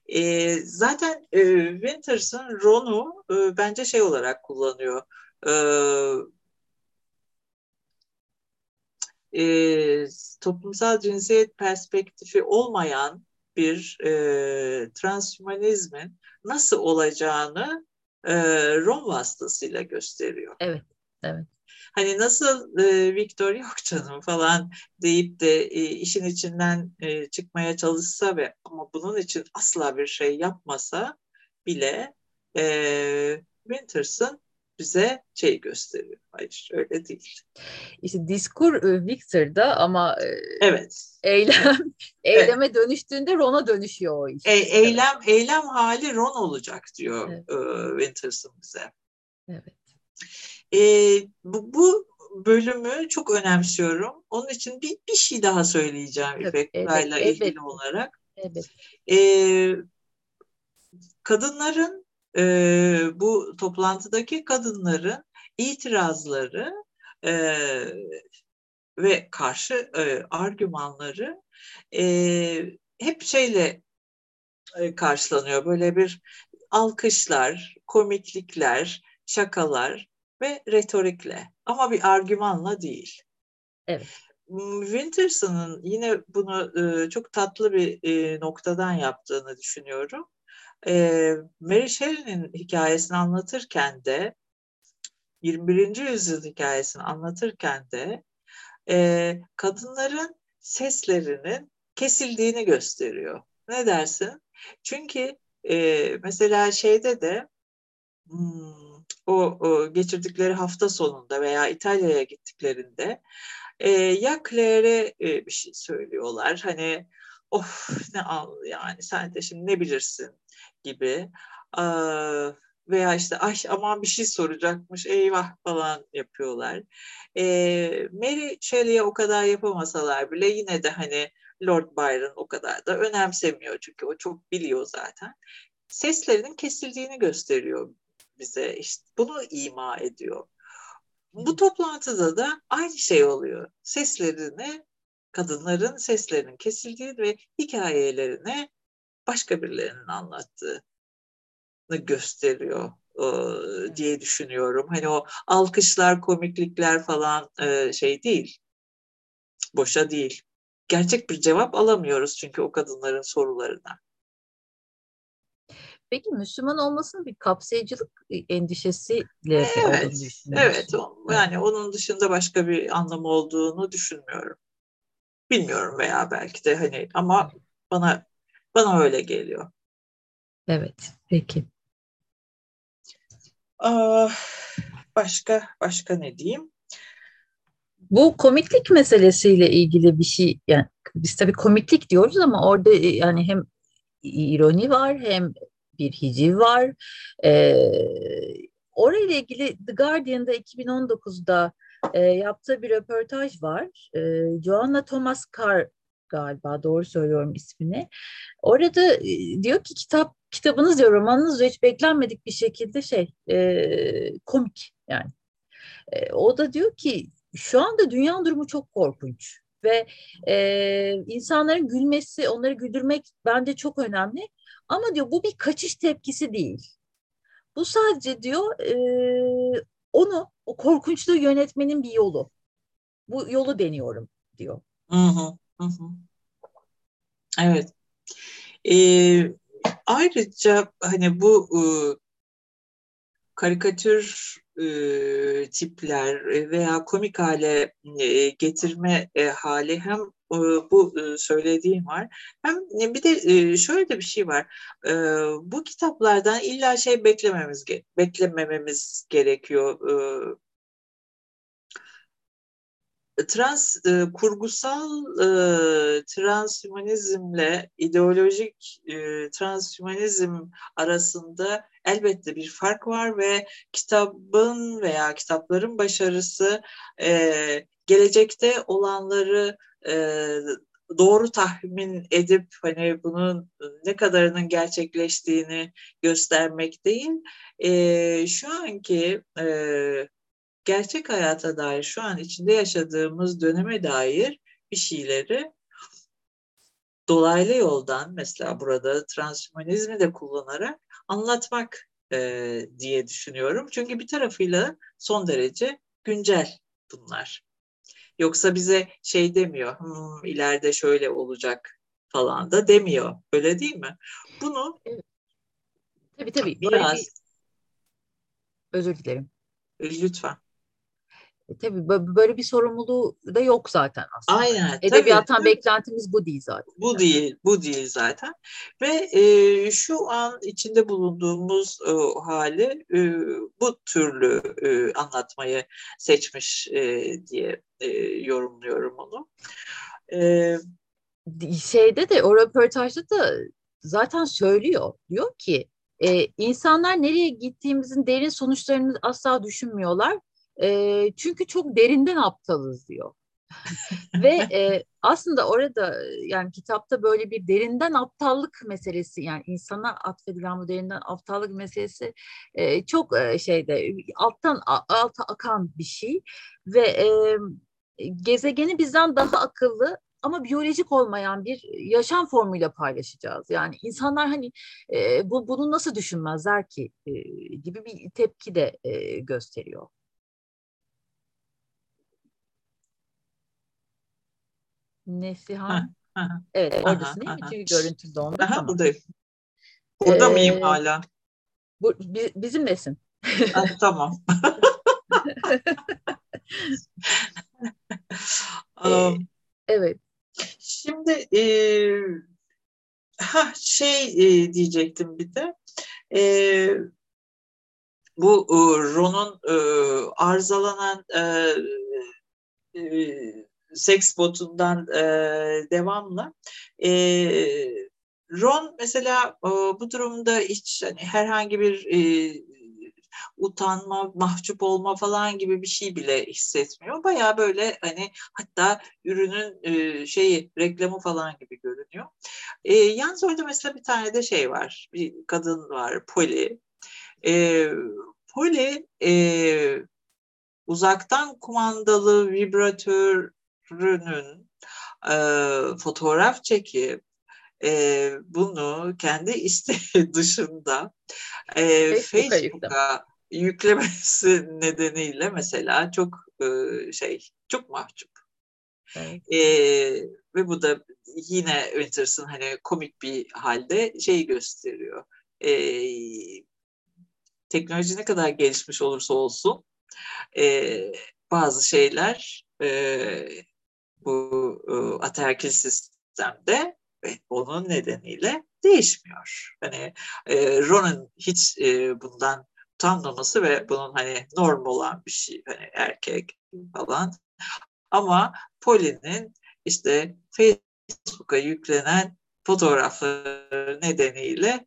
S2: E, zaten e, Winterson Ron'u e, bence şey olarak kullanıyor. E, e, toplumsal cinsiyet perspektifi olmayan bir e, transhümanizmin nasıl olacağını e, Ron vasıtasıyla gösteriyor.
S1: Evet, evet.
S2: Hani nasıl e, Victor yok canım falan deyip de e, işin içinden e, çıkmaya çalışsa ve ama bunun için asla bir şey yapmasa bile e, Winterson bize şey gösteriyor. Hayır öyle değil.
S1: İşte diskur e, Victor'da ama e,
S2: evet.
S1: eylem eyleme evet. dönüştüğünde Ron'a dönüşüyor o iş.
S2: E, eylem eylem hali Ron olacak diyor evet. e, Winterson bize.
S1: Evet.
S2: E, bu, bu bölümü çok önemsiyorum. Onun için bir, bir şey daha söyleyeceğim İpek evet, Burayla evet, ilgili olarak.
S1: Evet.
S2: E, kadınların e, bu toplantıdaki kadınların itirazları e, ve karşı e, argümanları e, hep şeyle e, karşılanıyor. Böyle bir alkışlar, komiklikler, şakalar ve retorikle ama bir argümanla değil.
S1: Evet.
S2: Hmm, Winterson'ın yine bunu e, çok tatlı bir e, noktadan yaptığını düşünüyorum. E, Mary Shelley'nin hikayesini anlatırken de 21. yüzyıl hikayesini anlatırken de kadınların seslerinin kesildiğini gösteriyor. Ne dersin? Çünkü mesela şeyde de hmm, o, geçirdikleri hafta sonunda veya İtalya'ya gittiklerinde e, ya Claire'e e, bir şey söylüyorlar. Hani of ne al yani sen de şimdi ne bilirsin gibi. E, veya işte ay aman bir şey soracakmış eyvah falan yapıyorlar. E, Mary Shelley'e o kadar yapamasalar bile yine de hani Lord Byron o kadar da önemsemiyor çünkü o çok biliyor zaten. Seslerinin kesildiğini gösteriyor bize. İşte bunu ima ediyor. Bu toplantıda da aynı şey oluyor. Seslerini, kadınların seslerinin kesildiği ve hikayelerini başka birilerinin anlattığını gösteriyor e, diye düşünüyorum. Hani o alkışlar, komiklikler falan e, şey değil. Boşa değil. Gerçek bir cevap alamıyoruz çünkü o kadınların sorularına.
S1: Peki Müslüman olmasının bir kapsayıcılık endişesiyle
S2: evet, olduğunu düşünüyorsun. Evet, yani onun dışında başka bir anlamı olduğunu düşünmüyorum. Bilmiyorum veya belki de hani ama bana bana öyle geliyor.
S1: Evet, peki.
S2: Aa, başka başka ne diyeyim?
S1: Bu komiklik meselesiyle ilgili bir şey yani biz tabii komiklik diyoruz ama orada yani hem ironi var hem bir hiciv var. E, orayla ilgili The Guardian'da 2019'da e, yaptığı bir röportaj var. E, Joanna Thomas Carr galiba doğru söylüyorum ismini. Orada e, diyor ki kitap kitabınız diyor romanınız hiç beklenmedik bir şekilde şey e, komik yani. E, o da diyor ki şu anda dünya durumu çok korkunç ve e, insanların gülmesi, onları güldürmek bence çok önemli. Ama diyor bu bir kaçış tepkisi değil. Bu sadece diyor e, onu o korkunçluğu yönetmenin bir yolu. Bu yolu deniyorum diyor.
S2: Hı hı, hı. Evet. Ee, ayrıca hani bu e, karikatür e, tipler veya komik hale e, getirme e, hali hem bu e, söylediğim var. Hem bir de e, şöyle de bir şey var. E, bu kitaplardan illa şey beklememiz beklemememiz gerekiyor. E, trans e, kurgusal e, transhümanizmle ideolojik e, transhümanizm arasında elbette bir fark var ve kitabın veya kitapların başarısı e, gelecekte olanları e, doğru tahmin edip hani bunun ne kadarının gerçekleştiğini göstermek değil, e, şu anki e, gerçek hayata dair şu an içinde yaşadığımız döneme dair bir şeyleri dolaylı yoldan mesela burada transhumanizmi de kullanarak anlatmak e, diye düşünüyorum. Çünkü bir tarafıyla son derece güncel bunlar. Yoksa bize şey demiyor, hmm, ileride şöyle olacak falan da demiyor. Öyle değil mi? Bunu
S1: tabii tabii biraz bir... özür dilerim.
S2: Lütfen.
S1: E, tabii böyle bir sorumluluğu da yok zaten aslında.
S2: Aynen.
S1: Edebiyattan tabii. beklentimiz bu değil zaten.
S2: Bu değil, bu değil zaten. Ve e, şu an içinde bulunduğumuz e, hali e, bu türlü e, anlatmayı seçmiş e, diye e, yorumluyorum onu.
S1: E, Şeyde de o röportajda da zaten söylüyor. Diyor ki e, insanlar nereye gittiğimizin derin sonuçlarını asla düşünmüyorlar e, çünkü çok derinden aptalız diyor. Ve e, aslında orada yani kitapta böyle bir derinden aptallık meselesi yani insana atfedilen bu derinden aptallık meselesi e, çok e, şeyde alttan alta akan bir şey ve e, gezegeni bizden daha akıllı ama biyolojik olmayan bir yaşam formuyla paylaşacağız. Yani insanlar hani e, bu bunu nasıl düşünmezler ki e, gibi bir tepki de e, gösteriyor. Nesihan. Evet oradasın değil mi? Çünkü görüntü dondu.
S2: Aha, tamam. buradayım. Burada ee, mıyım hala?
S1: Bu, bi, bizimlesin.
S2: ah, tamam.
S1: um, evet.
S2: Şimdi e, ha şey e, diyecektim bir de. E, bu e, Ron'un e, arızalanan e, e, seks botundan e, devamla. E, Ron mesela e, bu durumda hiç hani herhangi bir e, utanma, mahcup olma falan gibi bir şey bile hissetmiyor. Baya böyle hani hatta ürünün e, şeyi reklamı falan gibi görünüyor. E, yalnız orada mesela bir tane de şey var. Bir kadın var Polly. E, Polly e, uzaktan kumandalı vibratörünün e, fotoğraf çekip e, bunu kendi isteği dışında e, Facebook'a, Facebook'a yüklemesi nedeniyle mesela çok e, şey çok mahcup. Evet. E, ve bu da yine Winters'ın hani komik bir halde şey gösteriyor. E, teknoloji ne kadar gelişmiş olursa olsun e, bazı şeyler e, bu e, ataerkil sistemde ve onun nedeniyle değişmiyor. Hani e, Ron'un hiç e, bundan utanmaması ve bunun hani normal olan bir şey hani erkek falan. Ama Polly'nin işte Facebook'a yüklenen fotoğrafları nedeniyle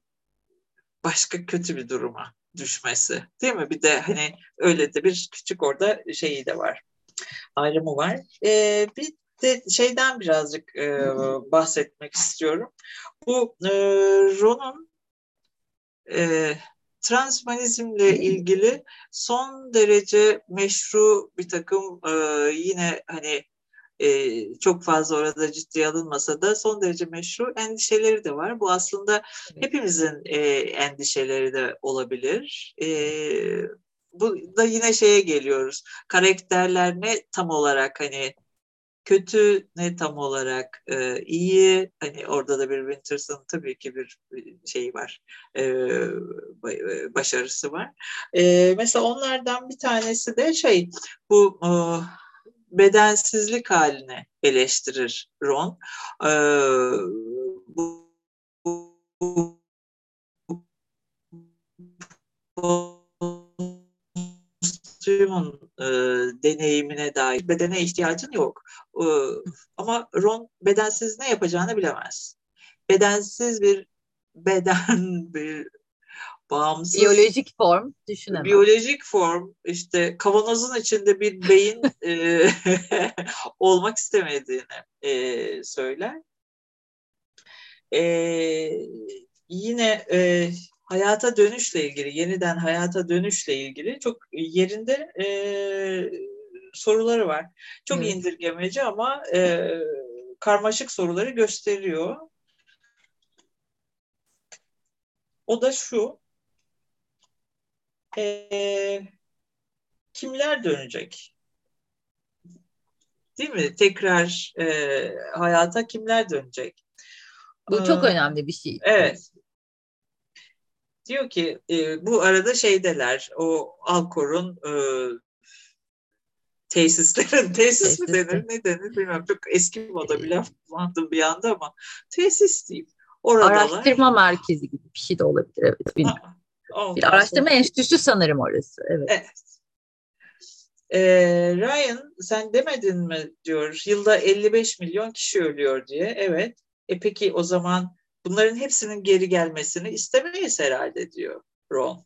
S2: başka kötü bir duruma düşmesi. Değil mi? Bir de hani öyle de bir küçük orada şeyi de var. Ayrımı var. Ee, bir de şeyden birazcık e, bahsetmek istiyorum. Bu e, Ron'un e, transhumanizmle ilgili son derece meşru bir takım e, yine hani e, çok fazla orada ciddiye alınmasa da son derece meşru endişeleri de var. Bu aslında hepimizin e, endişeleri de olabilir. E, bu da yine şeye geliyoruz. Karakterler ne tam olarak hani kötü ne tam olarak e, iyi hani orada da bir Winters'ın tabii ki bir şeyi var e, başarısı var. E, mesela onlardan bir tanesi de şey bu e, bedensizlik haline eleştirir Ron. E, bu, bu, kostümün e, deneyimine dair bedene ihtiyacın yok. E, ama Ron bedensiz ne yapacağını bilemez. Bedensiz bir beden, bir bağımsız
S1: biyolojik form düşünemem.
S2: Biyolojik form işte kavanozun içinde bir beyin e, olmak istemediğini e, söyler. E, yine e, hayata dönüşle ilgili, yeniden hayata dönüşle ilgili çok yerinde e, soruları var. Çok evet. indirgemeci ama e, karmaşık soruları gösteriyor. O da şu, e, kimler dönecek? Değil mi? Tekrar e, hayata kimler dönecek?
S1: Bu çok önemli bir şey.
S2: Evet. Diyor ki e, bu arada şeydeler o Alkor'un e, tesislerin tesis mi denir ne denir bilmiyorum çok eski moda bir laf kullandım bir anda ama tesis diyeyim. Oradalar.
S1: Araştırma merkezi gibi bir şey de olabilir evet bilmiyorum. bir araştırma sonra... enstitüsü sanırım orası evet.
S2: Evet. Ee, Ryan sen demedin mi diyor yılda 55 milyon kişi ölüyor diye. Evet. E peki o zaman Bunların hepsinin geri gelmesini istemeyiz herhalde diyor Ron.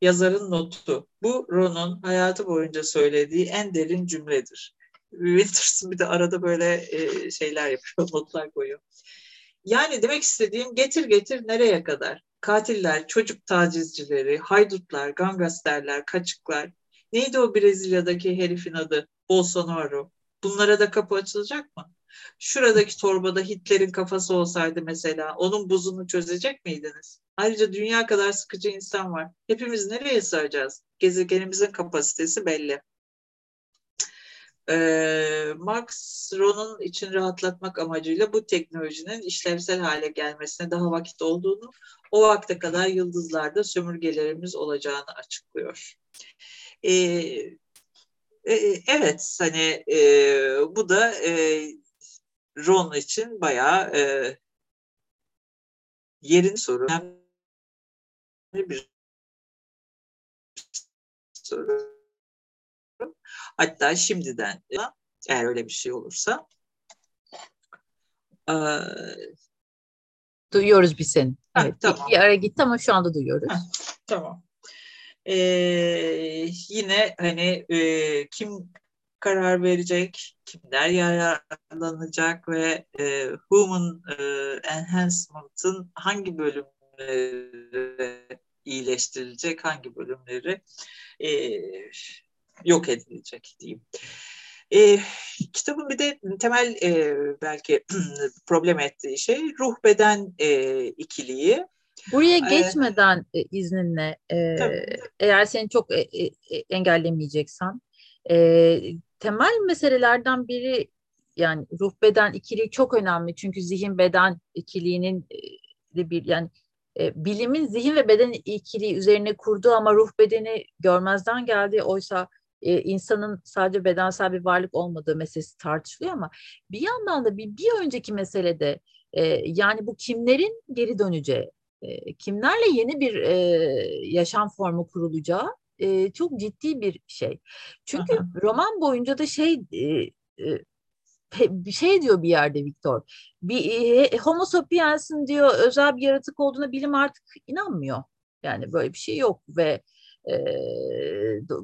S2: Yazarın notu. Bu Ron'un hayatı boyunca söylediği en derin cümledir. Winters'ın bir de arada böyle e, şeyler yapıyor, notlar koyuyor. Yani demek istediğim getir getir nereye kadar? Katiller, çocuk tacizcileri, haydutlar, gangsterler, kaçıklar. Neydi o Brezilya'daki herifin adı? Bolsonaro. Bunlara da kapı açılacak mı? Şuradaki torbada Hitler'in kafası olsaydı mesela onun buzunu çözecek miydiniz? Ayrıca dünya kadar sıkıcı insan var. Hepimiz nereye sığacağız? Gezegenimizin kapasitesi belli. Ee, Max Ron'un için rahatlatmak amacıyla bu teknolojinin işlevsel hale gelmesine daha vakit olduğunu, o vakte kadar yıldızlarda sömürgelerimiz olacağını açıklıyor. Ee, e, evet, hani e, bu da e, Ron için bayağı e, yerin soru. Önemli bir soru. Hatta şimdiden eğer öyle bir şey olursa
S1: e, Duyuyoruz biz seni. Evet, ha, tamam. Bir ara gitti ama şu anda duyuyoruz. Ha,
S2: tamam. e, yine hani e, kim karar verecek, kimler yararlanacak ve e, human e, enhancement'ın hangi bölümleri iyileştirilecek, hangi bölümleri e, yok edilecek diyeyim. E, kitabın bir de temel e, belki problem ettiği şey ruh beden e, ikiliği.
S1: Buraya geçmeden ee, izninle e, eğer seni çok e, e, engellemeyeceksen e, temel meselelerden biri yani ruh beden ikiliği çok önemli. Çünkü zihin beden ikiliğinin de bir yani e, bilimin zihin ve beden ikiliği üzerine kurduğu ama ruh bedeni görmezden geldi. Oysa e, insanın sadece bedensel bir varlık olmadığı meselesi tartışılıyor ama bir yandan da bir, bir önceki meselede e, yani bu kimlerin geri döneceği e, kimlerle yeni bir e, yaşam formu kurulacağı e, çok ciddi bir şey. Çünkü Aha. roman boyunca da şey e, e, şey diyor bir yerde Victor. Bir e, Homo sapiens'in diyor özel bir yaratık olduğuna bilim artık inanmıyor. Yani böyle bir şey yok ve e,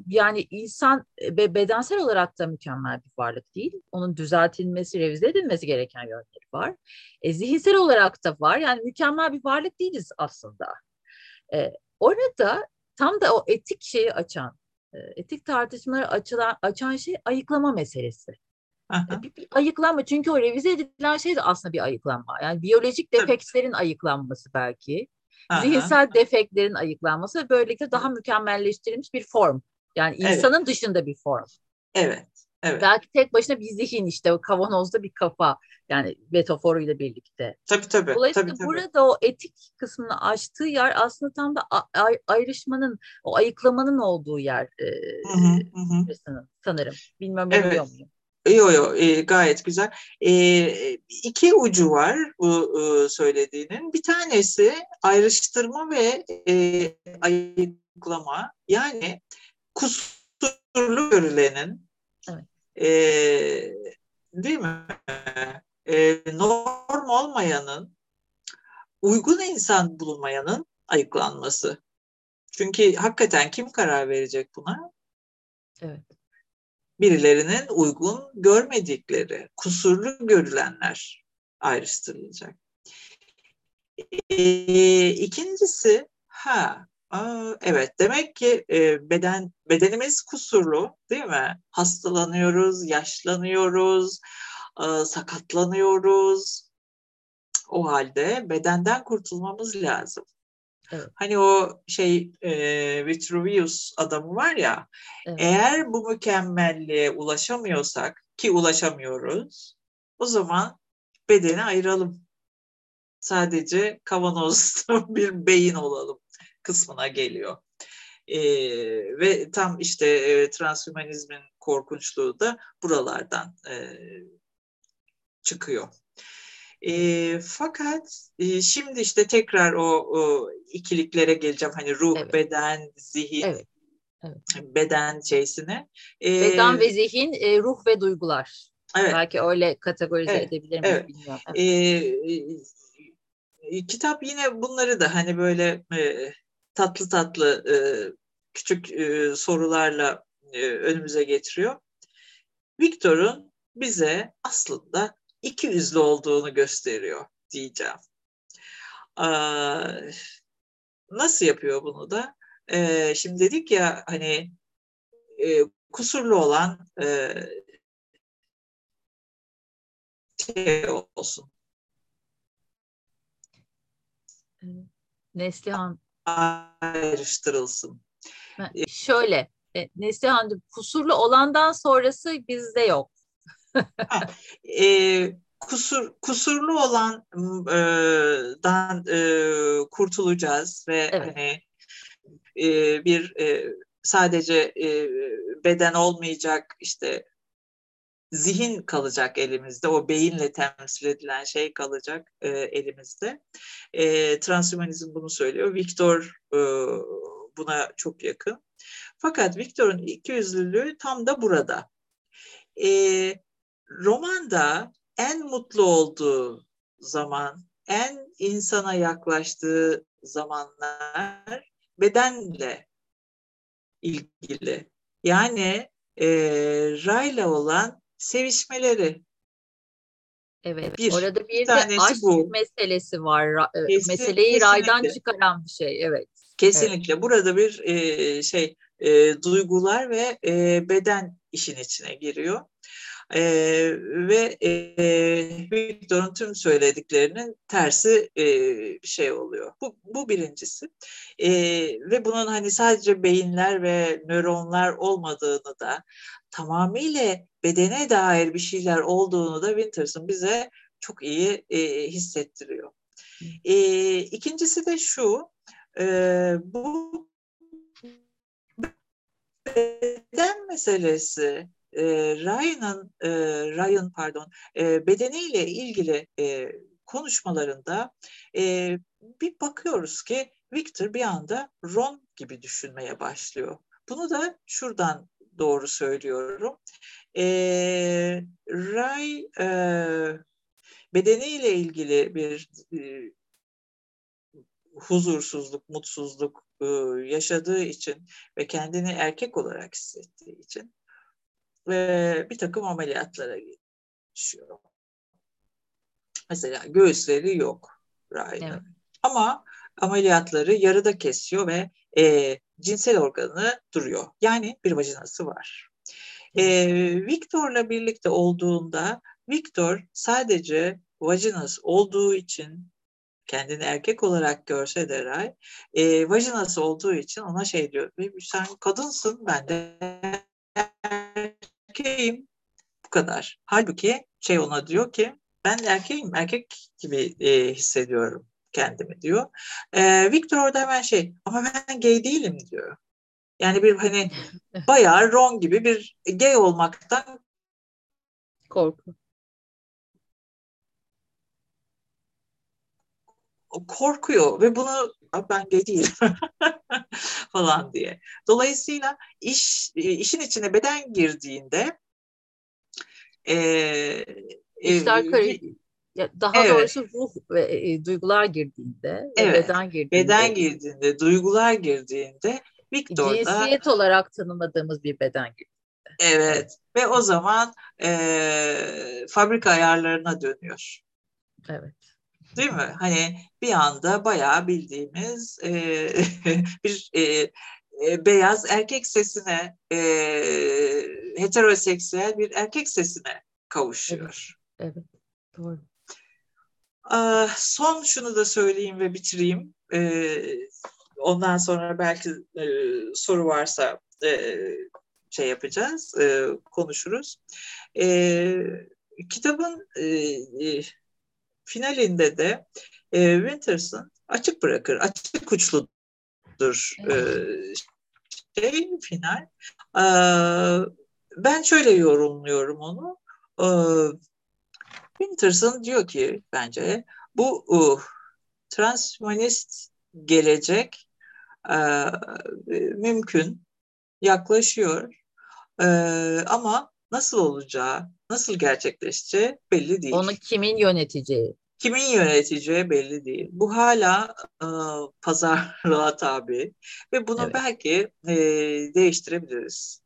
S1: yani insan ve bedensel olarak da mükemmel bir varlık değil. Onun düzeltilmesi, revize edilmesi gereken yönleri var. E, zihinsel olarak da var. Yani mükemmel bir varlık değiliz aslında. E, orada tam da o etik şeyi açan, e, etik tartışmaları açılan, açan şey ayıklama meselesi. Aha. Bir, bir ayıklanma çünkü o revize edilen şey de aslında bir ayıklanma. Yani biyolojik defektlerin ayıklanması belki. Aha. Zihinsel defektlerin ayıklanması ve böylelikle daha mükemmelleştirilmiş bir form. Yani insanın evet. dışında bir form.
S2: Evet. Evet.
S1: Belki tek başına bir zihin işte o kavanozda bir kafa yani metaforuyla birlikte.
S2: Tabii tabii.
S1: Dolayısıyla
S2: tabii, tabii.
S1: burada o etik kısmını açtığı yer aslında tam da ayrışmanın, o ayıklamanın olduğu yer e, hı hı, hı. sanırım. Bilmem evet. biliyor muyum?
S2: Yok yok e, gayet güzel. E, iki ucu var bu e, söylediğinin. Bir tanesi ayrıştırma ve e, ayıklama. Yani kusurlu görülenin evet. e, değil mi? E, norm olmayanın uygun insan bulunmayanın ayıklanması. Çünkü hakikaten kim karar verecek buna?
S1: Evet
S2: birilerinin uygun görmedikleri, kusurlu görülenler ayrıştırılacak. E, ikincisi, ha, aa, evet demek ki e, beden bedenimiz kusurlu, değil mi? Hastalanıyoruz, yaşlanıyoruz, e, sakatlanıyoruz. O halde bedenden kurtulmamız lazım. Evet. Hani o şey e, Vitruvius adamı var ya, evet. eğer bu mükemmelliğe ulaşamıyorsak ki ulaşamıyoruz, o zaman bedeni ayıralım. Sadece kavanozda bir beyin olalım kısmına geliyor. E, ve tam işte e, transhümanizmin korkunçluğu da buralardan e, çıkıyor. E, fakat e, şimdi işte tekrar o, o ikiliklere geleceğim. Hani ruh, evet. beden, zihin, evet. Evet. beden şeysine.
S1: E, beden ve zihin, e, ruh ve duygular. Evet. Belki öyle kategorize evet. edebilir miyiz evet. bilmiyorum. Evet.
S2: E, kitap yine bunları da hani böyle e, tatlı tatlı e, küçük e, sorularla e, önümüze getiriyor. Victor'un bize aslında iki yüzlü olduğunu gösteriyor diyeceğim. Ee, nasıl yapıyor bunu da? Ee, şimdi dedik ya hani e, kusurlu olan e, şey olsun.
S1: Neslihan
S2: ayrıştırılsın.
S1: Şöyle, e, Neslihan kusurlu olandan sonrası bizde yok
S2: e, kusur kusurlu olandan e, kurtulacağız ve evet. hani e, bir e, sadece e, beden olmayacak işte zihin kalacak elimizde. O beyinle temsil edilen şey kalacak e, elimizde. E, transhumanizm bunu söylüyor. Victor e, buna çok yakın. Fakat Victor'un ikiyüzlülüğü tam da burada. E, romanda en mutlu olduğu zaman, en insana yaklaştığı zamanlar bedenle ilgili. Yani e, Ray'la olan sevişmeleri.
S1: Evet. Bir, orada bir, bir de aşk bu. meselesi var. Kesin, Meseleyi kesinlikle. raydan çıkaran bir şey. Evet.
S2: Kesinlikle. Evet. Burada bir e, şey e, duygular ve e, beden işin içine giriyor. E, ve e, Victor'un tüm söylediklerinin tersi e, bir şey oluyor. Bu, bu birincisi. E, ve bunun hani sadece beyinler ve nöronlar olmadığını da tamamıyla bedene dair bir şeyler olduğunu da Winterson bize çok iyi e, hissettiriyor. E, ikincisi de şu, e, bu beden meselesi e, Ryan'ın e, Ryan pardon e, bedeniyle ilgili e, konuşmalarında e, bir bakıyoruz ki Victor bir anda Ron gibi düşünmeye başlıyor. Bunu da şuradan doğru söylüyorum. E, Ray e, bedeniyle ilgili bir e, huzursuzluk, mutsuzluk e, yaşadığı için ve kendini erkek olarak hissettiği için e, bir takım ameliyatlara geçiyor. Mesela göğüsleri yok Ryan'ın. Evet. Ama ameliyatları yarıda kesiyor ve e, cinsel organı duruyor. Yani bir vajinası var. E, Victor'la birlikte olduğunda Victor sadece vajinas olduğu için kendini erkek olarak görse de Ray, e, vajinası olduğu için ona şey diyor, sen kadınsın ben de erkeğim bu kadar. Halbuki şey ona diyor ki ben de erkeğim, erkek gibi e, hissediyorum kendimi diyor. E, Victor orada hemen şey ama ben gay değilim diyor. Yani bir hani bayağı Ron gibi bir gay olmaktan
S1: korku.
S2: korkuyor ve bunu ben gay değilim falan diye. Dolayısıyla iş işin içine beden girdiğinde
S1: e, İşler e, daha evet. doğrusu ruh ve e, duygular girdiğinde, evet. beden girdiğinde,
S2: beden girdiğinde, duygular girdiğinde Victor
S1: cinsiyet olarak tanımadığımız bir beden girdiğinde.
S2: Evet ve o zaman e, fabrika ayarlarına dönüyor.
S1: Evet.
S2: Değil mi? Hani bir anda bayağı bildiğimiz e, bir e, e, beyaz erkek sesine, e, heteroseksüel bir erkek sesine kavuşuyor.
S1: Evet, evet. doğru.
S2: Son şunu da söyleyeyim ve bitireyim. Ondan sonra belki soru varsa şey yapacağız, konuşuruz. Kitabın finalinde de Winterson açık bırakır, açık uçludur şey final. Ben şöyle yorumluyorum onu. Winterson diyor ki bence bu uh, transhumanist gelecek uh, mümkün, yaklaşıyor uh, ama nasıl olacağı, nasıl gerçekleşeceği belli değil.
S1: Onu kimin yöneteceği?
S2: Kimin yöneteceği belli değil. Bu hala uh, pazarlığa tabi ve bunu evet. belki e, değiştirebiliriz.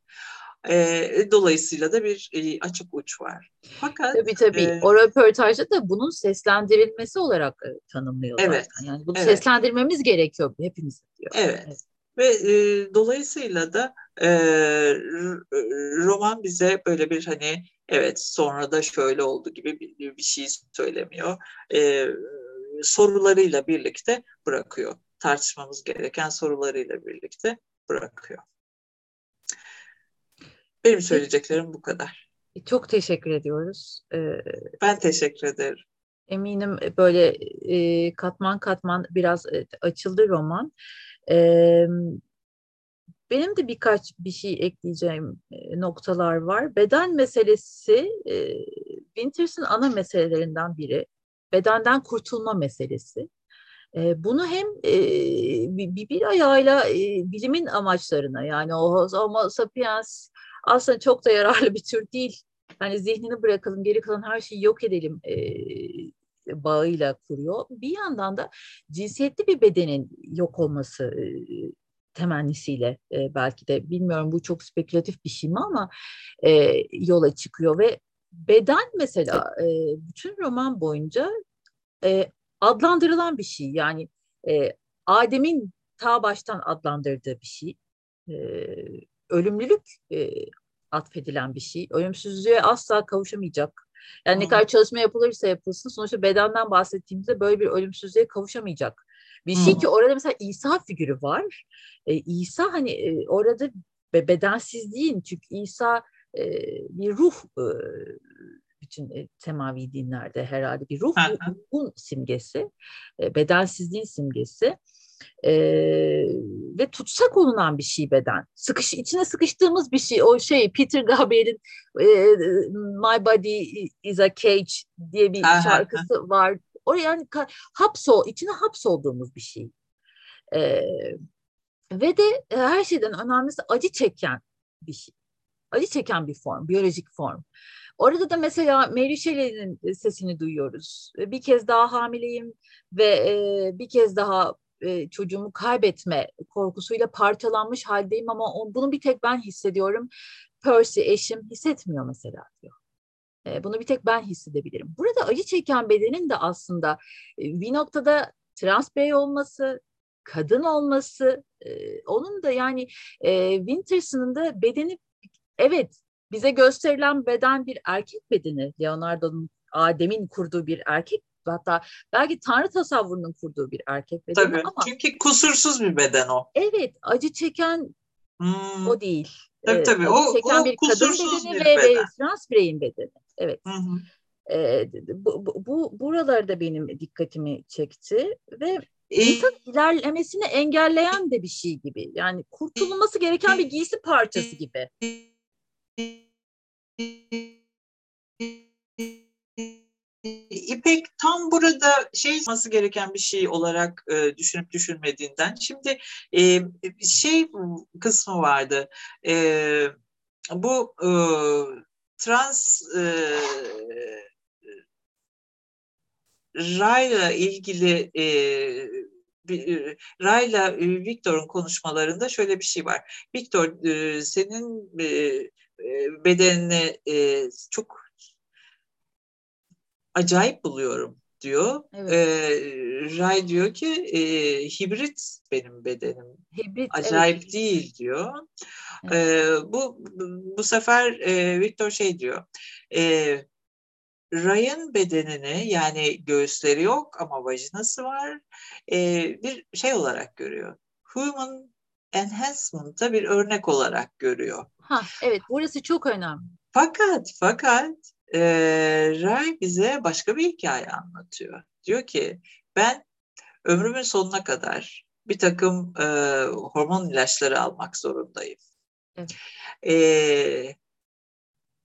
S2: E, dolayısıyla da bir e, açık uç var.
S1: Fakat tabii tabii. E, o röportajda da bunun seslendirilmesi olarak e, tanımlıyor
S2: evet,
S1: zaten. Yani bunu evet. seslendirmemiz gerekiyor hepimiz diyor.
S2: Evet. evet. Ve e, dolayısıyla da e, roman bize böyle bir hani evet sonra da şöyle oldu gibi bir, bir şey söylemiyor. E, sorularıyla birlikte bırakıyor. Tartışmamız gereken sorularıyla birlikte bırakıyor. Benim söyleyeceklerim bu kadar.
S1: Çok teşekkür ediyoruz.
S2: Ee, ben teşekkür ederim.
S1: Eminim böyle e, katman katman biraz e, açıldı roman. Benim de birkaç bir şey ekleyeceğim e, noktalar var. Beden meselesi e, Winters'ın ana meselelerinden biri. Bedenden kurtulma meselesi. E, bunu hem e, bir, bir ayağıyla e, bilimin amaçlarına yani o Homo sapiens aslında çok da yararlı bir tür değil. Hani zihnini bırakalım, geri kalan her şeyi yok edelim e, bağıyla kuruyor. Bir yandan da cinsiyetli bir bedenin yok olması e, temennisiyle e, belki de bilmiyorum bu çok spekülatif bir şey mi ama e, yola çıkıyor ve beden mesela e, bütün roman boyunca e, adlandırılan bir şey yani e, Adem'in ta baştan adlandırdığı bir şey e, ölümlülük e, atfedilen bir şey. Ölümsüzlüğe asla kavuşamayacak. Yani ne kadar çalışma yapılırsa yapılsın sonuçta bedenden bahsettiğimizde böyle bir ölümsüzlüğe kavuşamayacak. Bir şey ki orada mesela İsa figürü var. E, İsa hani e, orada be, bedensizliğin çünkü İsa e, bir ruh e, bütün e, semavi dinlerde herhalde bir ruh, ruhun simgesi, e, bedensizliğin simgesi e, ve tutsak olunan bir şey beden. Sıkış içine sıkıştığımız bir şey. O şey Peter Gabriel'in e, My Body is a Cage diye bir Aha. şarkısı var. Oraya yani hapso içine hapsolduğumuz bir şey. E, ve de e, her şeyden önemlisi acı çeken bir şey. Acı çeken bir form, biyolojik form. Orada da mesela Mary Shelley'nin sesini duyuyoruz. Bir kez daha hamileyim ve e, bir kez daha e, çocuğumu kaybetme korkusuyla parçalanmış haldeyim ama on, bunu bir tek ben hissediyorum. Percy eşim hissetmiyor mesela diyor. E, bunu bir tek ben hissedebilirim. Burada acı çeken bedenin de aslında e, bir noktada trans birey olması, kadın olması, e, onun da yani e, Winterson'ın da bedeni evet bize gösterilen beden bir erkek bedeni. Leonardo'nun Adem'in kurduğu bir erkek hatta belki tanrı tasavvurunun kurduğu bir erkek bedeni
S2: Tabii,
S1: ama
S2: çünkü kusursuz bir beden o.
S1: Evet, acı çeken hmm. o değil.
S2: Tabii tabii. Acı o, çeken o bir kadın bedeni bir ve, beden. ve
S1: trans bireyin bedeni. Evet. Hı hı. Ee, bu, bu, bu buralarda benim dikkatimi çekti ve e, insan ilerlemesini engelleyen de bir şey gibi. Yani kurtulması gereken bir giysi parçası gibi.
S2: İpek tam burada şey olması gereken bir şey olarak e, düşünüp düşünmediğinden. Şimdi e, şey kısmı vardı. E, bu e, trans e, Ray'la ilgili e, e Ray'la Victor'un konuşmalarında şöyle bir şey var. Victor e, senin e, bedenini çok acayip buluyorum diyor. Evet. E, Ray diyor ki e, hibrit benim bedenim. Hibrit, acayip evet. değil diyor. Evet. E, bu bu sefer e, Victor şey diyor. E, Ray'ın bedenini yani göğüsleri yok ama vajinası var. E, bir şey olarak görüyor. Human enhancement'a bir örnek olarak görüyor.
S1: Ha, evet burası çok önemli.
S2: Fakat fakat e, Ray bize başka bir hikaye anlatıyor. Diyor ki ben ömrümün sonuna kadar bir takım e, hormon ilaçları almak zorundayım. Evet. E,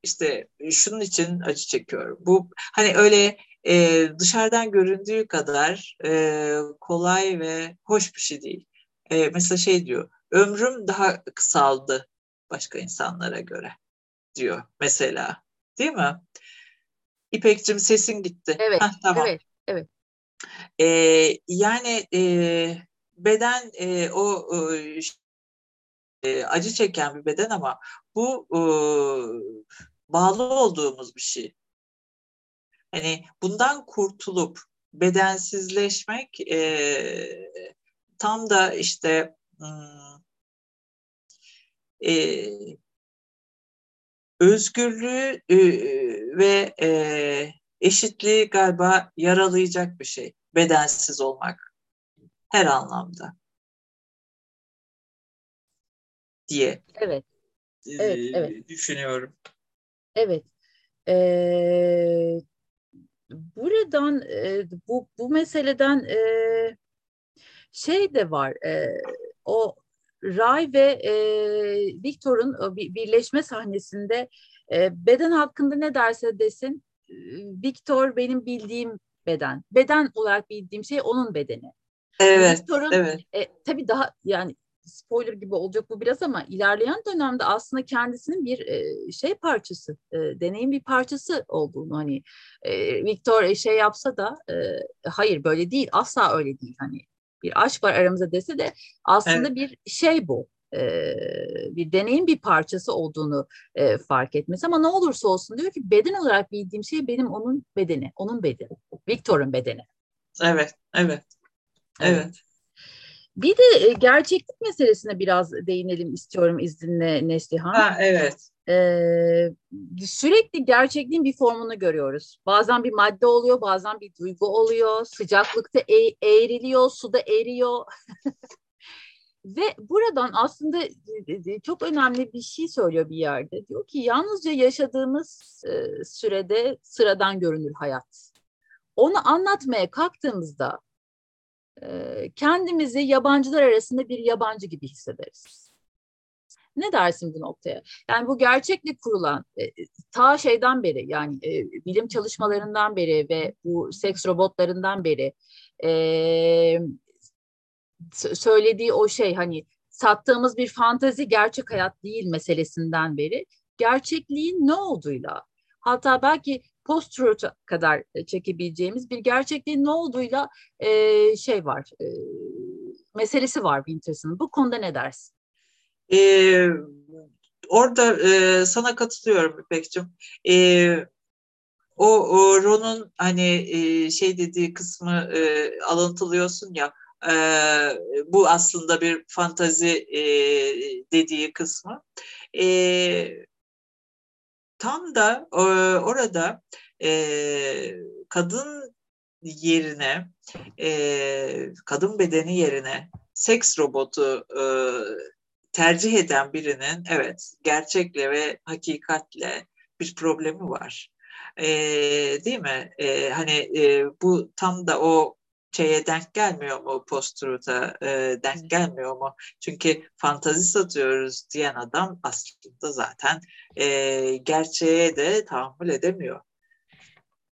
S2: işte şunun için acı çekiyorum. Bu hani öyle e, dışarıdan göründüğü kadar e, kolay ve hoş bir şey değil. E, mesela şey diyor, ömrüm daha kısaldı başka insanlara göre diyor mesela. Değil mi? İpek'cim sesin gitti.
S1: Evet, Heh, tamam. evet, evet.
S2: Ee, yani e, beden e, o e, acı çeken bir beden ama bu e, bağlı olduğumuz bir şey. Hani bundan kurtulup bedensizleşmek e, tam da işte hmm, e, özgürlüğü e, ve e, eşitliği galiba yaralayacak bir şey. Bedensiz olmak her anlamda diye.
S1: Evet. Evet, e, evet.
S2: Düşünüyorum.
S1: Evet. Ee, buradan e, bu bu meseleden e, şey de var. E, o Ray ve e, Victor'un birleşme sahnesinde e, beden hakkında ne derse desin e, Victor benim bildiğim beden. Beden olarak bildiğim şey onun bedeni.
S2: Evet. Victor'un evet.
S1: E, tabii daha yani spoiler gibi olacak bu biraz ama ilerleyen dönemde aslında kendisinin bir e, şey parçası, e, deneyim bir parçası olduğunu hani e, Victor şey yapsa da e, hayır böyle değil, asla öyle değil hani bir aşk var aramızda dese de aslında evet. bir şey bu bir deneyim bir parçası olduğunu e, fark etmesi ama ne olursa olsun diyor ki beden olarak bildiğim şey benim onun bedeni, onun bedeni, Victor'un bedeni.
S2: Evet, evet, evet.
S1: Bir de gerçeklik meselesine biraz değinelim istiyorum izninle Neslihan.
S2: Ha, evet.
S1: Ee, sürekli gerçekliğin bir formunu görüyoruz. Bazen bir madde oluyor, bazen bir duygu oluyor. Sıcaklıkta e- eğriliyor, suda eriyor. Ve buradan aslında çok önemli bir şey söylüyor bir yerde. Diyor ki yalnızca yaşadığımız sürede sıradan görünür hayat. Onu anlatmaya kalktığımızda kendimizi yabancılar arasında bir yabancı gibi hissederiz. Ne dersin bu noktaya? Yani bu gerçeklik kurulan ta şeyden beri yani bilim çalışmalarından beri ve bu seks robotlarından beri söylediği o şey hani sattığımız bir fantazi gerçek hayat değil meselesinden beri gerçekliğin ne olduğuyla hatta belki post kadar çekebileceğimiz bir gerçekliğin ne olduğuyla e, şey var e, meselesi var Winters'ın. Bu konuda ne dersin?
S2: Ee, orada e, sana katılıyorum İpek'ciğim. Ee, o, o Ron'un hani e, şey dediği kısmı e, alıntılıyorsun ya e, bu aslında bir fantazi e, dediği kısmı. E, tam da e, orada e, kadın yerine, e, kadın bedeni yerine seks robotu e, tercih eden birinin evet gerçekle ve hakikatle bir problemi var. E, değil mi? E, hani e, bu tam da o şeye denk gelmiyor mu post-truth'a e, denk gelmiyor mu? Çünkü fantazi satıyoruz diyen adam aslında zaten e, gerçeğe de tahammül edemiyor.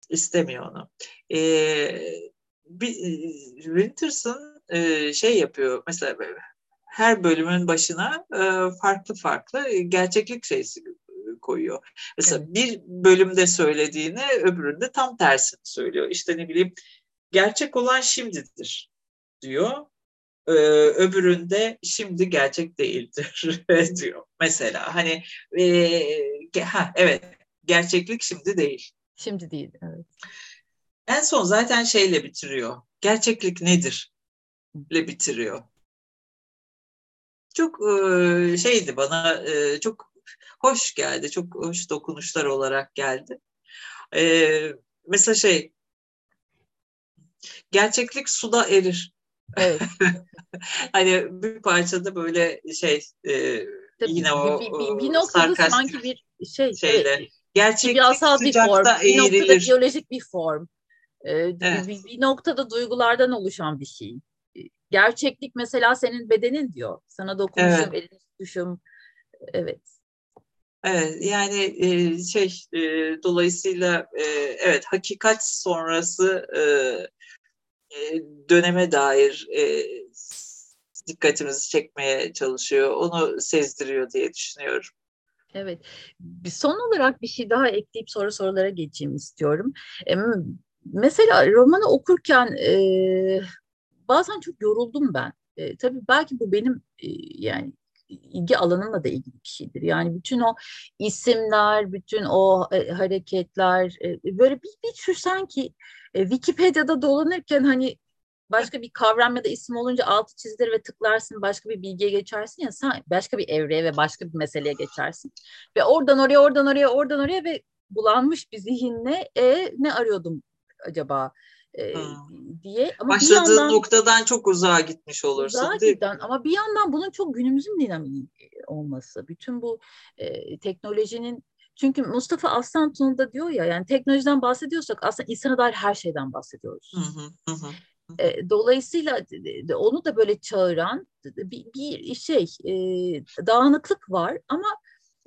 S2: İstemiyor onu. E, bir, Winterson e, şey yapıyor mesela her bölümün başına e, farklı farklı gerçeklik şeysi koyuyor. Mesela evet. bir bölümde söylediğini öbüründe tam tersini söylüyor. İşte ne bileyim gerçek olan şimdidir diyor. Ee, öbüründe şimdi gerçek değildir diyor. Mesela hani e, ha, evet gerçeklik şimdi değil.
S1: Şimdi değil evet.
S2: En son zaten şeyle bitiriyor. Gerçeklik nedir? ile bitiriyor. Çok şeydi bana çok hoş geldi. Çok hoş dokunuşlar olarak geldi. Mesela şey gerçeklik suda erir. Evet. hani bir parçada böyle şey e, Tabii, yine o
S1: bir, bir, bir noktada sanki bir şey
S2: şeyle evet, gerçeklik kimyasal bir form, eğrilir. bir noktada
S1: biyolojik bir form. Ee, evet. bir, bir noktada duygulardan oluşan bir şey. Gerçeklik mesela senin bedenin diyor. Sana dokunuşum, evet. elini tutuşum. Evet.
S2: Evet yani e, şey e, dolayısıyla e, evet hakikat sonrası döneme dair dikkatimizi çekmeye çalışıyor. Onu sezdiriyor diye düşünüyorum.
S1: Evet. Son olarak bir şey daha ekleyip sonra sorulara geçeyim istiyorum. Mesela romanı okurken e, bazen çok yoruldum ben. E, tabii belki bu benim e, yani ilgi alanımla da ilgili bir şeydir. Yani bütün o isimler, bütün o e, hareketler e, böyle bir, bir tür sanki e, Wikipedia'da dolanırken hani başka bir kavram ya da isim olunca altı çizilir ve tıklarsın başka bir bilgiye geçersin ya sen başka bir evreye ve başka bir meseleye geçersin. Ve oradan oraya oradan oraya oradan oraya ve bulanmış bir zihinle e, ne arıyordum acaba e, diye.
S2: Ama Başladığın bir yandan, noktadan çok uzağa gitmiş olursun. Uzağa
S1: giden ama bir yandan bunun çok günümüzün dinamiği olması. Bütün bu e, teknolojinin çünkü Mustafa Aslantuğ da diyor ya yani teknolojiden bahsediyorsak aslında insana dair her şeyden bahsediyoruz. Hı hı hı. E, dolayısıyla onu da böyle çağıran bir, bir şey e, dağınıklık var ama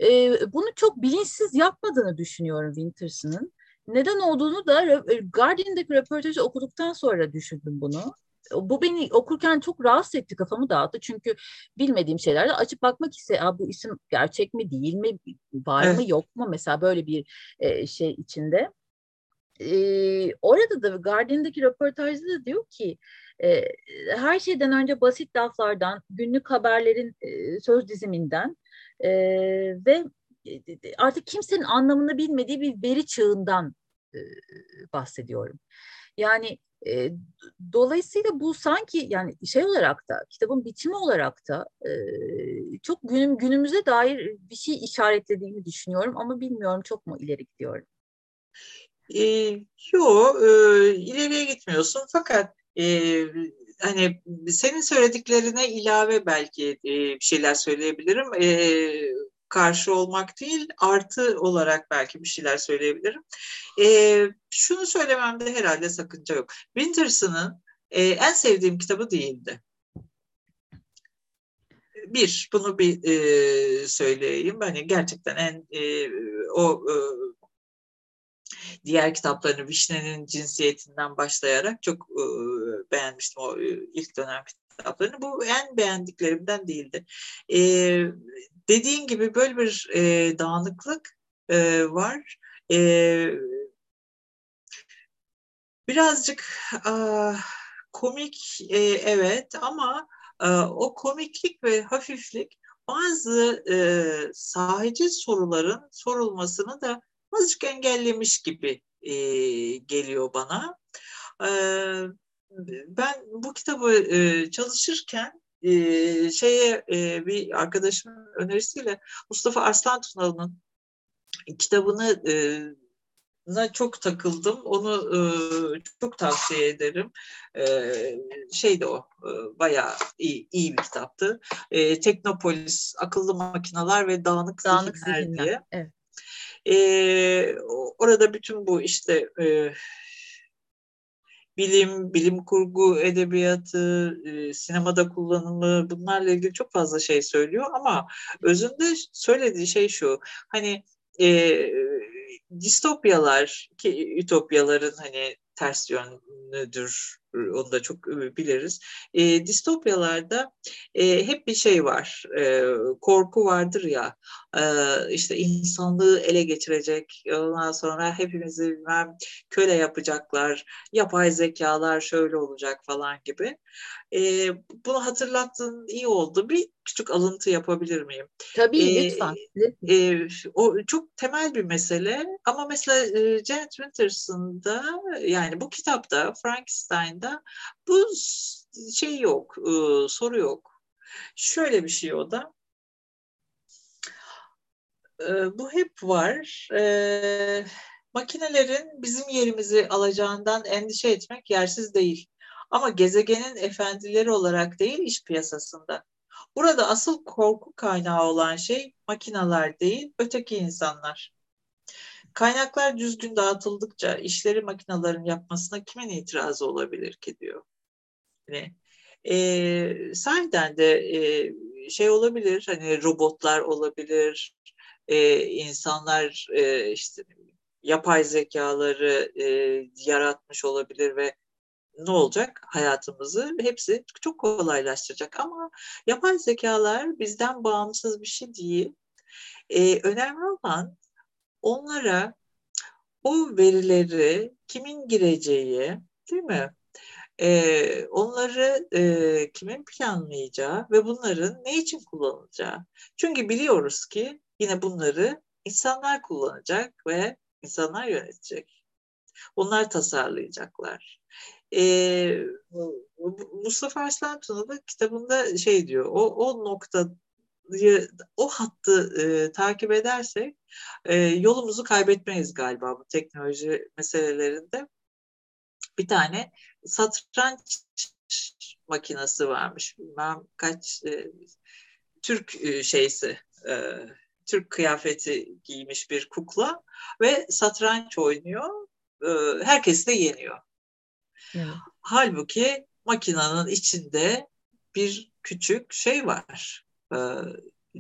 S1: e, bunu çok bilinçsiz yapmadığını düşünüyorum Winters'ın. Neden olduğunu da Guardian'daki röportajı okuduktan sonra düşündüm bunu. Bu beni okurken çok rahatsız etti, kafamı dağıttı. Çünkü bilmediğim şeylerle açıp bakmak ise bu isim gerçek mi, değil mi, var evet. mı, yok mu? Mesela böyle bir e, şey içinde. E, orada da Guardian'daki röportajda da diyor ki E, her şeyden önce basit laflardan, günlük haberlerin e, söz diziminden e, ve artık kimsenin anlamını bilmediği bir veri çığından e, bahsediyorum. Yani e, dolayısıyla bu sanki yani şey olarak da kitabın bitimi olarak da e, çok günüm günümüze dair bir şey işaretlediğini düşünüyorum ama bilmiyorum çok mu ileri gidiyorum.
S2: E, yo e, ileriye gitmiyorsun fakat e, hani senin söylediklerine ilave belki e, bir şeyler söyleyebilirim. E, karşı olmak değil, artı olarak belki bir şeyler söyleyebilirim. E, şunu söylememde herhalde sakınca yok. Winterson'ın e, en sevdiğim kitabı değildi. Bir, bunu bir e, söyleyeyim. Hani gerçekten en e, o e, diğer kitaplarını Vişne'nin cinsiyetinden başlayarak çok e, beğenmiştim o e, ilk dönem kitaplarını. Bu en beğendiklerimden değildi. E, dediğin gibi böyle bir e, dağınıklık e, var. E, birazcık e, komik e, evet ama e, o komiklik ve hafiflik bazı e, sahici soruların sorulmasını da azıcık engellemiş gibi e, geliyor bana. E, ben bu kitabı e, çalışırken e, şeye e, bir arkadaşımın önerisiyle Mustafa Arslan Tunalı'nın kitabını e, çok takıldım. Onu e, çok tavsiye ederim. E, şeydi o, e, bayağı iyi, iyi bir kitaptı. E, Teknopolis, Akıllı Makinalar ve Dağınık, Dağınık Zihinler diye. Evet. E, orada bütün bu işte e, bilim, bilim kurgu edebiyatı, e, sinemada kullanımı bunlarla ilgili çok fazla şey söylüyor ama özünde söylediği şey şu. Hani e, distopyalar ki ütopyaların hani ters yönlüdür onu da çok e, biliriz. E, distopyalarda e, hep bir şey var, e, korku vardır ya, e, işte insanlığı ele geçirecek, ondan sonra hepimizi bilmem köle yapacaklar, yapay zekalar şöyle olacak falan gibi. E, bunu hatırlattın iyi oldu. Bir küçük alıntı yapabilir miyim?
S1: Tabii e, lütfen.
S2: E, o çok temel bir mesele ama mesela e, Janet Winterson'da yani bu kitapta Frankenstein'da bu şey yok, e, soru yok. Şöyle bir şey o da. E, bu hep var. E, makinelerin bizim yerimizi alacağından endişe etmek yersiz değil. Ama gezegenin efendileri olarak değil iş piyasasında. Burada asıl korku kaynağı olan şey makinalar değil, öteki insanlar. Kaynaklar düzgün dağıtıldıkça işleri makinaların yapmasına kimin itirazı olabilir ki diyor. Yani, e, sahiden de e, şey olabilir, hani robotlar olabilir, e, insanlar e, işte yapay zekaları e, yaratmış olabilir ve ne olacak? Hayatımızı hepsi çok kolaylaştıracak. Ama yapay zekalar bizden bağımsız bir şey değil. Ee, önemli olan onlara o verileri kimin gireceği, değil mi? Ee, onları e, kimin planlayacağı ve bunların ne için kullanılacağı. Çünkü biliyoruz ki yine bunları insanlar kullanacak ve insanlar yönetecek. Onlar tasarlayacaklar. Ee, Mustafa Arslan Tuna da kitabında şey diyor, o, o noktayı, o hattı e, takip edersek e, yolumuzu kaybetmeyiz galiba bu teknoloji meselelerinde. Bir tane satranç makinesi varmış. Bilmem kaç e, Türk e, şeysi e, Türk kıyafeti giymiş bir kukla ve satranç oynuyor. E, herkesi de yeniyor. Evet. Halbuki makinenin içinde bir küçük şey var. E,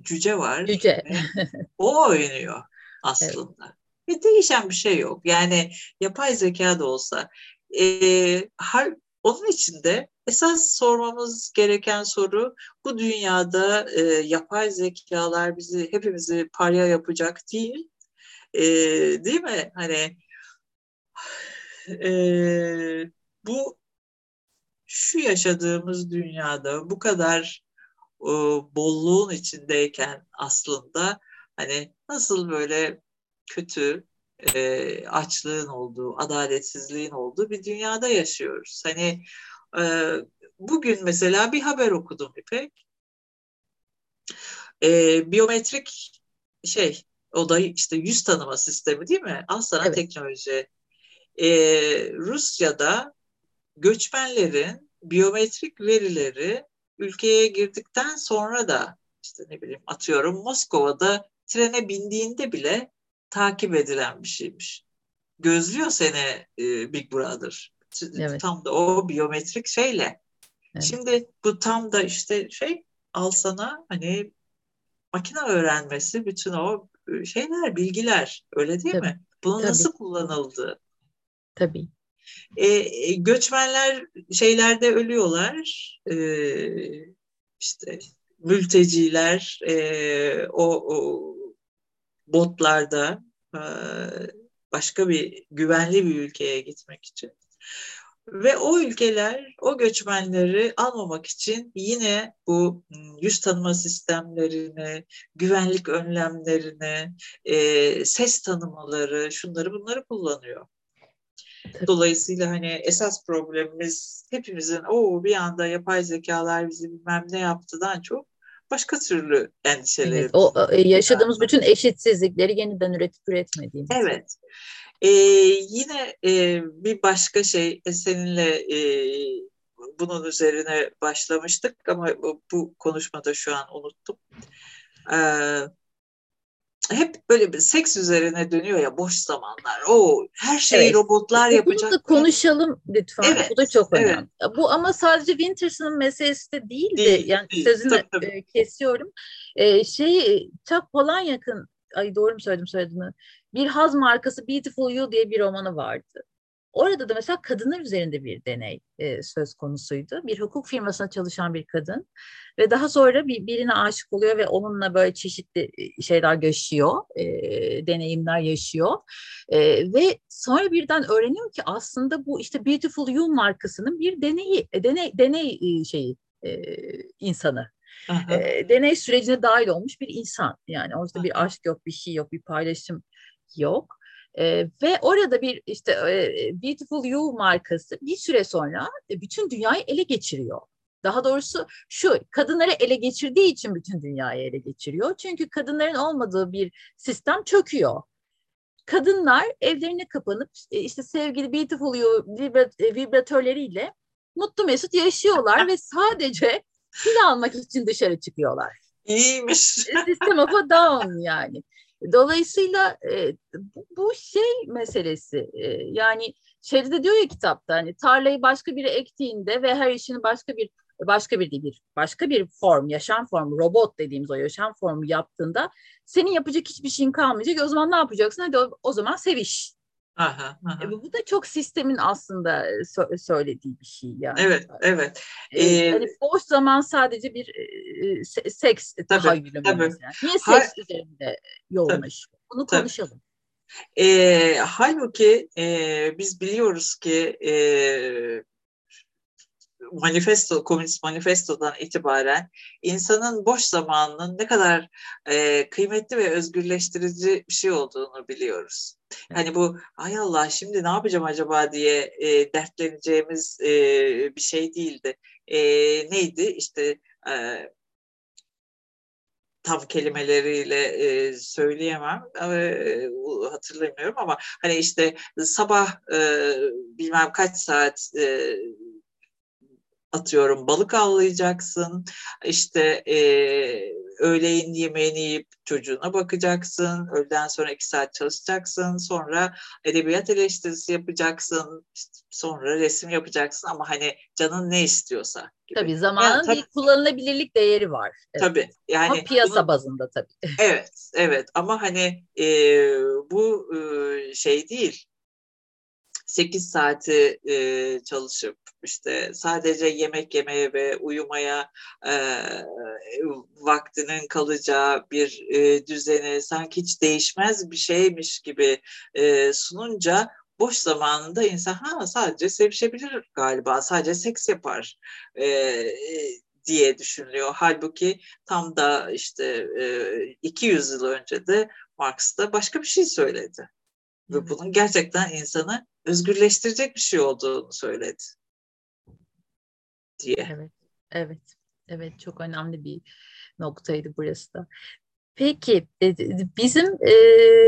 S2: cüce var.
S1: Cüce.
S2: o oynuyor aslında. Evet. Ve değişen bir şey yok. Yani yapay zeka da olsa e, hal, onun içinde esas sormamız gereken soru bu dünyada e, yapay zekalar bizi hepimizi parya yapacak değil. E, değil mi? Hani e, bu şu yaşadığımız dünyada bu kadar e, bolluğun içindeyken aslında hani nasıl böyle kötü e, açlığın olduğu, adaletsizliğin olduğu bir dünyada yaşıyoruz. Hani e, bugün mesela bir haber okudum İpek. E, biyometrik şey, o da işte yüz tanıma sistemi değil mi? Al sana evet. teknoloji. E, Rusya'da göçmenlerin biyometrik verileri ülkeye girdikten sonra da işte ne bileyim atıyorum Moskova'da trene bindiğinde bile takip edilen bir şeymiş. Gözlüyor seni e, Big Brother. Evet. Tam da o biyometrik şeyle. Evet. Şimdi bu tam da işte şey al sana hani makine öğrenmesi bütün o e, şeyler, bilgiler öyle değil Tabii. mi? Bunun Tabii. nasıl kullanıldığı.
S1: Tabii.
S2: E, e, göçmenler şeylerde ölüyorlar. E, işte mülteciler e, o, o botlarda e, başka bir güvenli bir ülkeye gitmek için. Ve o ülkeler o göçmenleri almamak için yine bu ıı, yüz tanıma sistemlerini, güvenlik önlemlerini, e, ses tanımaları, şunları bunları kullanıyor. Dolayısıyla hani esas problemimiz hepimizin o bir anda yapay zekalar bizi bilmem ne yaptıdan çok başka türlü endişelerimiz. Evet,
S1: o e, yaşadığımız bütün eşitsizlikleri yeniden üretip üretmediğimiz.
S2: Evet. Ee, yine e, bir başka şey e, seninle e, bunun üzerine başlamıştık ama bu, bu konuşmada şu an unuttum. Ee, hep böyle bir seks üzerine dönüyor ya boş zamanlar. O her şeyi evet. robotlar
S1: Bunu
S2: yapacak.
S1: Bunu da konuşalım lütfen. Evet. Bu da çok önemli. Evet. Bu ama sadece Winters'ın meselesi de değildi. Değil, yani değil. sözünü tabii, tabii. E, kesiyorum. Ee, şey Chuck Palahniuk'ın ay doğru mu söyledim söylediğimi? Bir haz markası Beautiful You diye bir romanı vardı. Orada da mesela kadınlar üzerinde bir deney e, söz konusuydu. Bir hukuk firmasına çalışan bir kadın ve daha sonra bir, birine aşık oluyor ve onunla böyle çeşitli e, şeyler yaşıyor, e, deneyimler yaşıyor. E, ve sonra birden öğreniyor ki aslında bu işte Beautiful You markasının bir deneyi, e, deney, deney e, şeyi e, insanı. E, deney sürecine dahil olmuş bir insan. Yani orada bir aşk yok, bir şey yok, bir paylaşım yok. E, ve orada bir işte e, Beautiful You markası bir süre sonra bütün dünyayı ele geçiriyor. Daha doğrusu şu kadınları ele geçirdiği için bütün dünyayı ele geçiriyor. Çünkü kadınların olmadığı bir sistem çöküyor. Kadınlar evlerine kapanıp işte sevgili Beautiful You vibratörleriyle mutlu mesut yaşıyorlar ve sadece pil almak için dışarı çıkıyorlar.
S2: İyiymiş.
S1: System of a Down yani. Dolayısıyla e, bu, şey meselesi e, yani şeyde de diyor ya kitapta hani tarlayı başka biri ektiğinde ve her işini başka bir başka bir değil başka bir form yaşam formu robot dediğimiz o yaşam formu yaptığında senin yapacak hiçbir şeyin kalmayacak. O zaman ne yapacaksın? Hadi o, o zaman seviş
S2: Aha, aha.
S1: E, bu da çok sistemin aslında so- söylediği bir şey yani.
S2: Evet, evet.
S1: Ee, yani boş zaman sadece bir e, seks tahayyülü mesela. Niye seks ha- üzerinde yoğunlaşıyor? Bunu tabii. konuşalım.
S2: E, halbuki e, biz biliyoruz ki e, manifesto, komünist manifestodan itibaren insanın boş zamanının ne kadar e, kıymetli ve özgürleştirici bir şey olduğunu biliyoruz. Hani bu ay Allah şimdi ne yapacağım acaba? diye e, dertleneceğimiz e, bir şey değildi. E, neydi? İşte e, tam kelimeleriyle e, söyleyemem e, hatırlamıyorum ama hani işte sabah e, bilmem kaç saat e, atıyorum balık avlayacaksın, işte e, öğleyin yemeğini yiyip çocuğuna bakacaksın, öğleden sonra iki saat çalışacaksın, sonra edebiyat eleştirisi yapacaksın, sonra resim yapacaksın ama hani canın ne istiyorsa.
S1: Gibi. Tabii zamanın yani, tabii, bir kullanılabilirlik değeri var.
S2: Evet. Tabii. Yani
S1: ama piyasa bunu, bazında tabii.
S2: Evet, evet ama hani e, bu e, şey değil 8 saati e, çalışıp işte sadece yemek yemeye ve uyumaya e, vaktinin kalacağı bir e, düzeni sanki hiç değişmez bir şeymiş gibi e, sununca boş zamanında insan ha sadece sevişebilir galiba, sadece seks yapar e, diye düşünülüyor. Halbuki tam da işte e, 200 yıl önce de Marx da başka bir şey söyledi. Ve bunun gerçekten insanı özgürleştirecek bir şey olduğunu söyledi. Diye.
S1: Evet, evet. Evet, çok önemli bir noktaydı burası da. Peki, e, bizim e,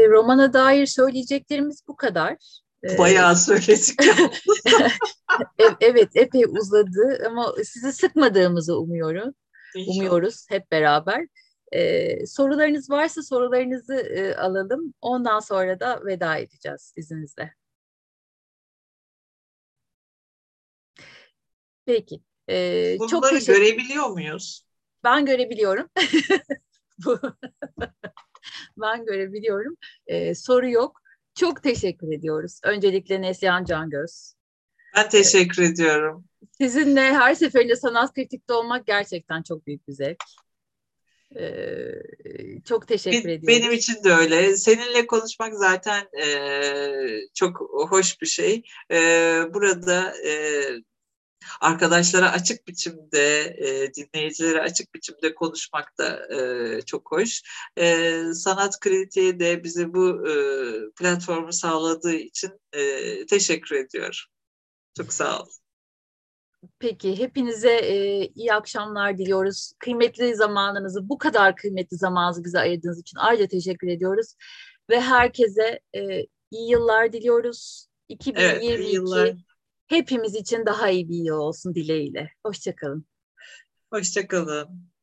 S1: romana dair söyleyeceklerimiz bu kadar.
S2: E, Bayağı söyledik.
S1: evet, epey uzadı ama sizi sıkmadığımızı umuyorum. İnşallah. Umuyoruz hep beraber. Ee, sorularınız varsa sorularınızı e, alalım. Ondan sonra da veda edeceğiz izninizle. Peki.
S2: Ee, Bunları çok teşekkür... görebiliyor muyuz?
S1: Ben görebiliyorum. ben görebiliyorum. Ee, soru yok. Çok teşekkür ediyoruz. Öncelikle Neslihan Cangöz.
S2: Ben teşekkür ee, ediyorum.
S1: Sizinle her seferinde sanat kritikte olmak gerçekten çok büyük bir zevk. Ee, çok teşekkür Be- ediyorum.
S2: Benim için de öyle. Seninle konuşmak zaten e, çok hoş bir şey. E, burada e, arkadaşlara açık biçimde, e, dinleyicilere açık biçimde konuşmak da e, çok hoş. E, sanat kritiği de bize bu e, platformu sağladığı için e, teşekkür ediyorum. Çok sağ olun.
S1: Peki hepinize e, iyi akşamlar diliyoruz. Kıymetli zamanınızı, bu kadar kıymetli zamanınızı bize ayırdığınız için ayrıca teşekkür ediyoruz. Ve herkese e, iyi yıllar diliyoruz. 2022 evet, yıllar. hepimiz için daha iyi bir yıl olsun dileğiyle. Hoşçakalın.
S2: Hoşçakalın.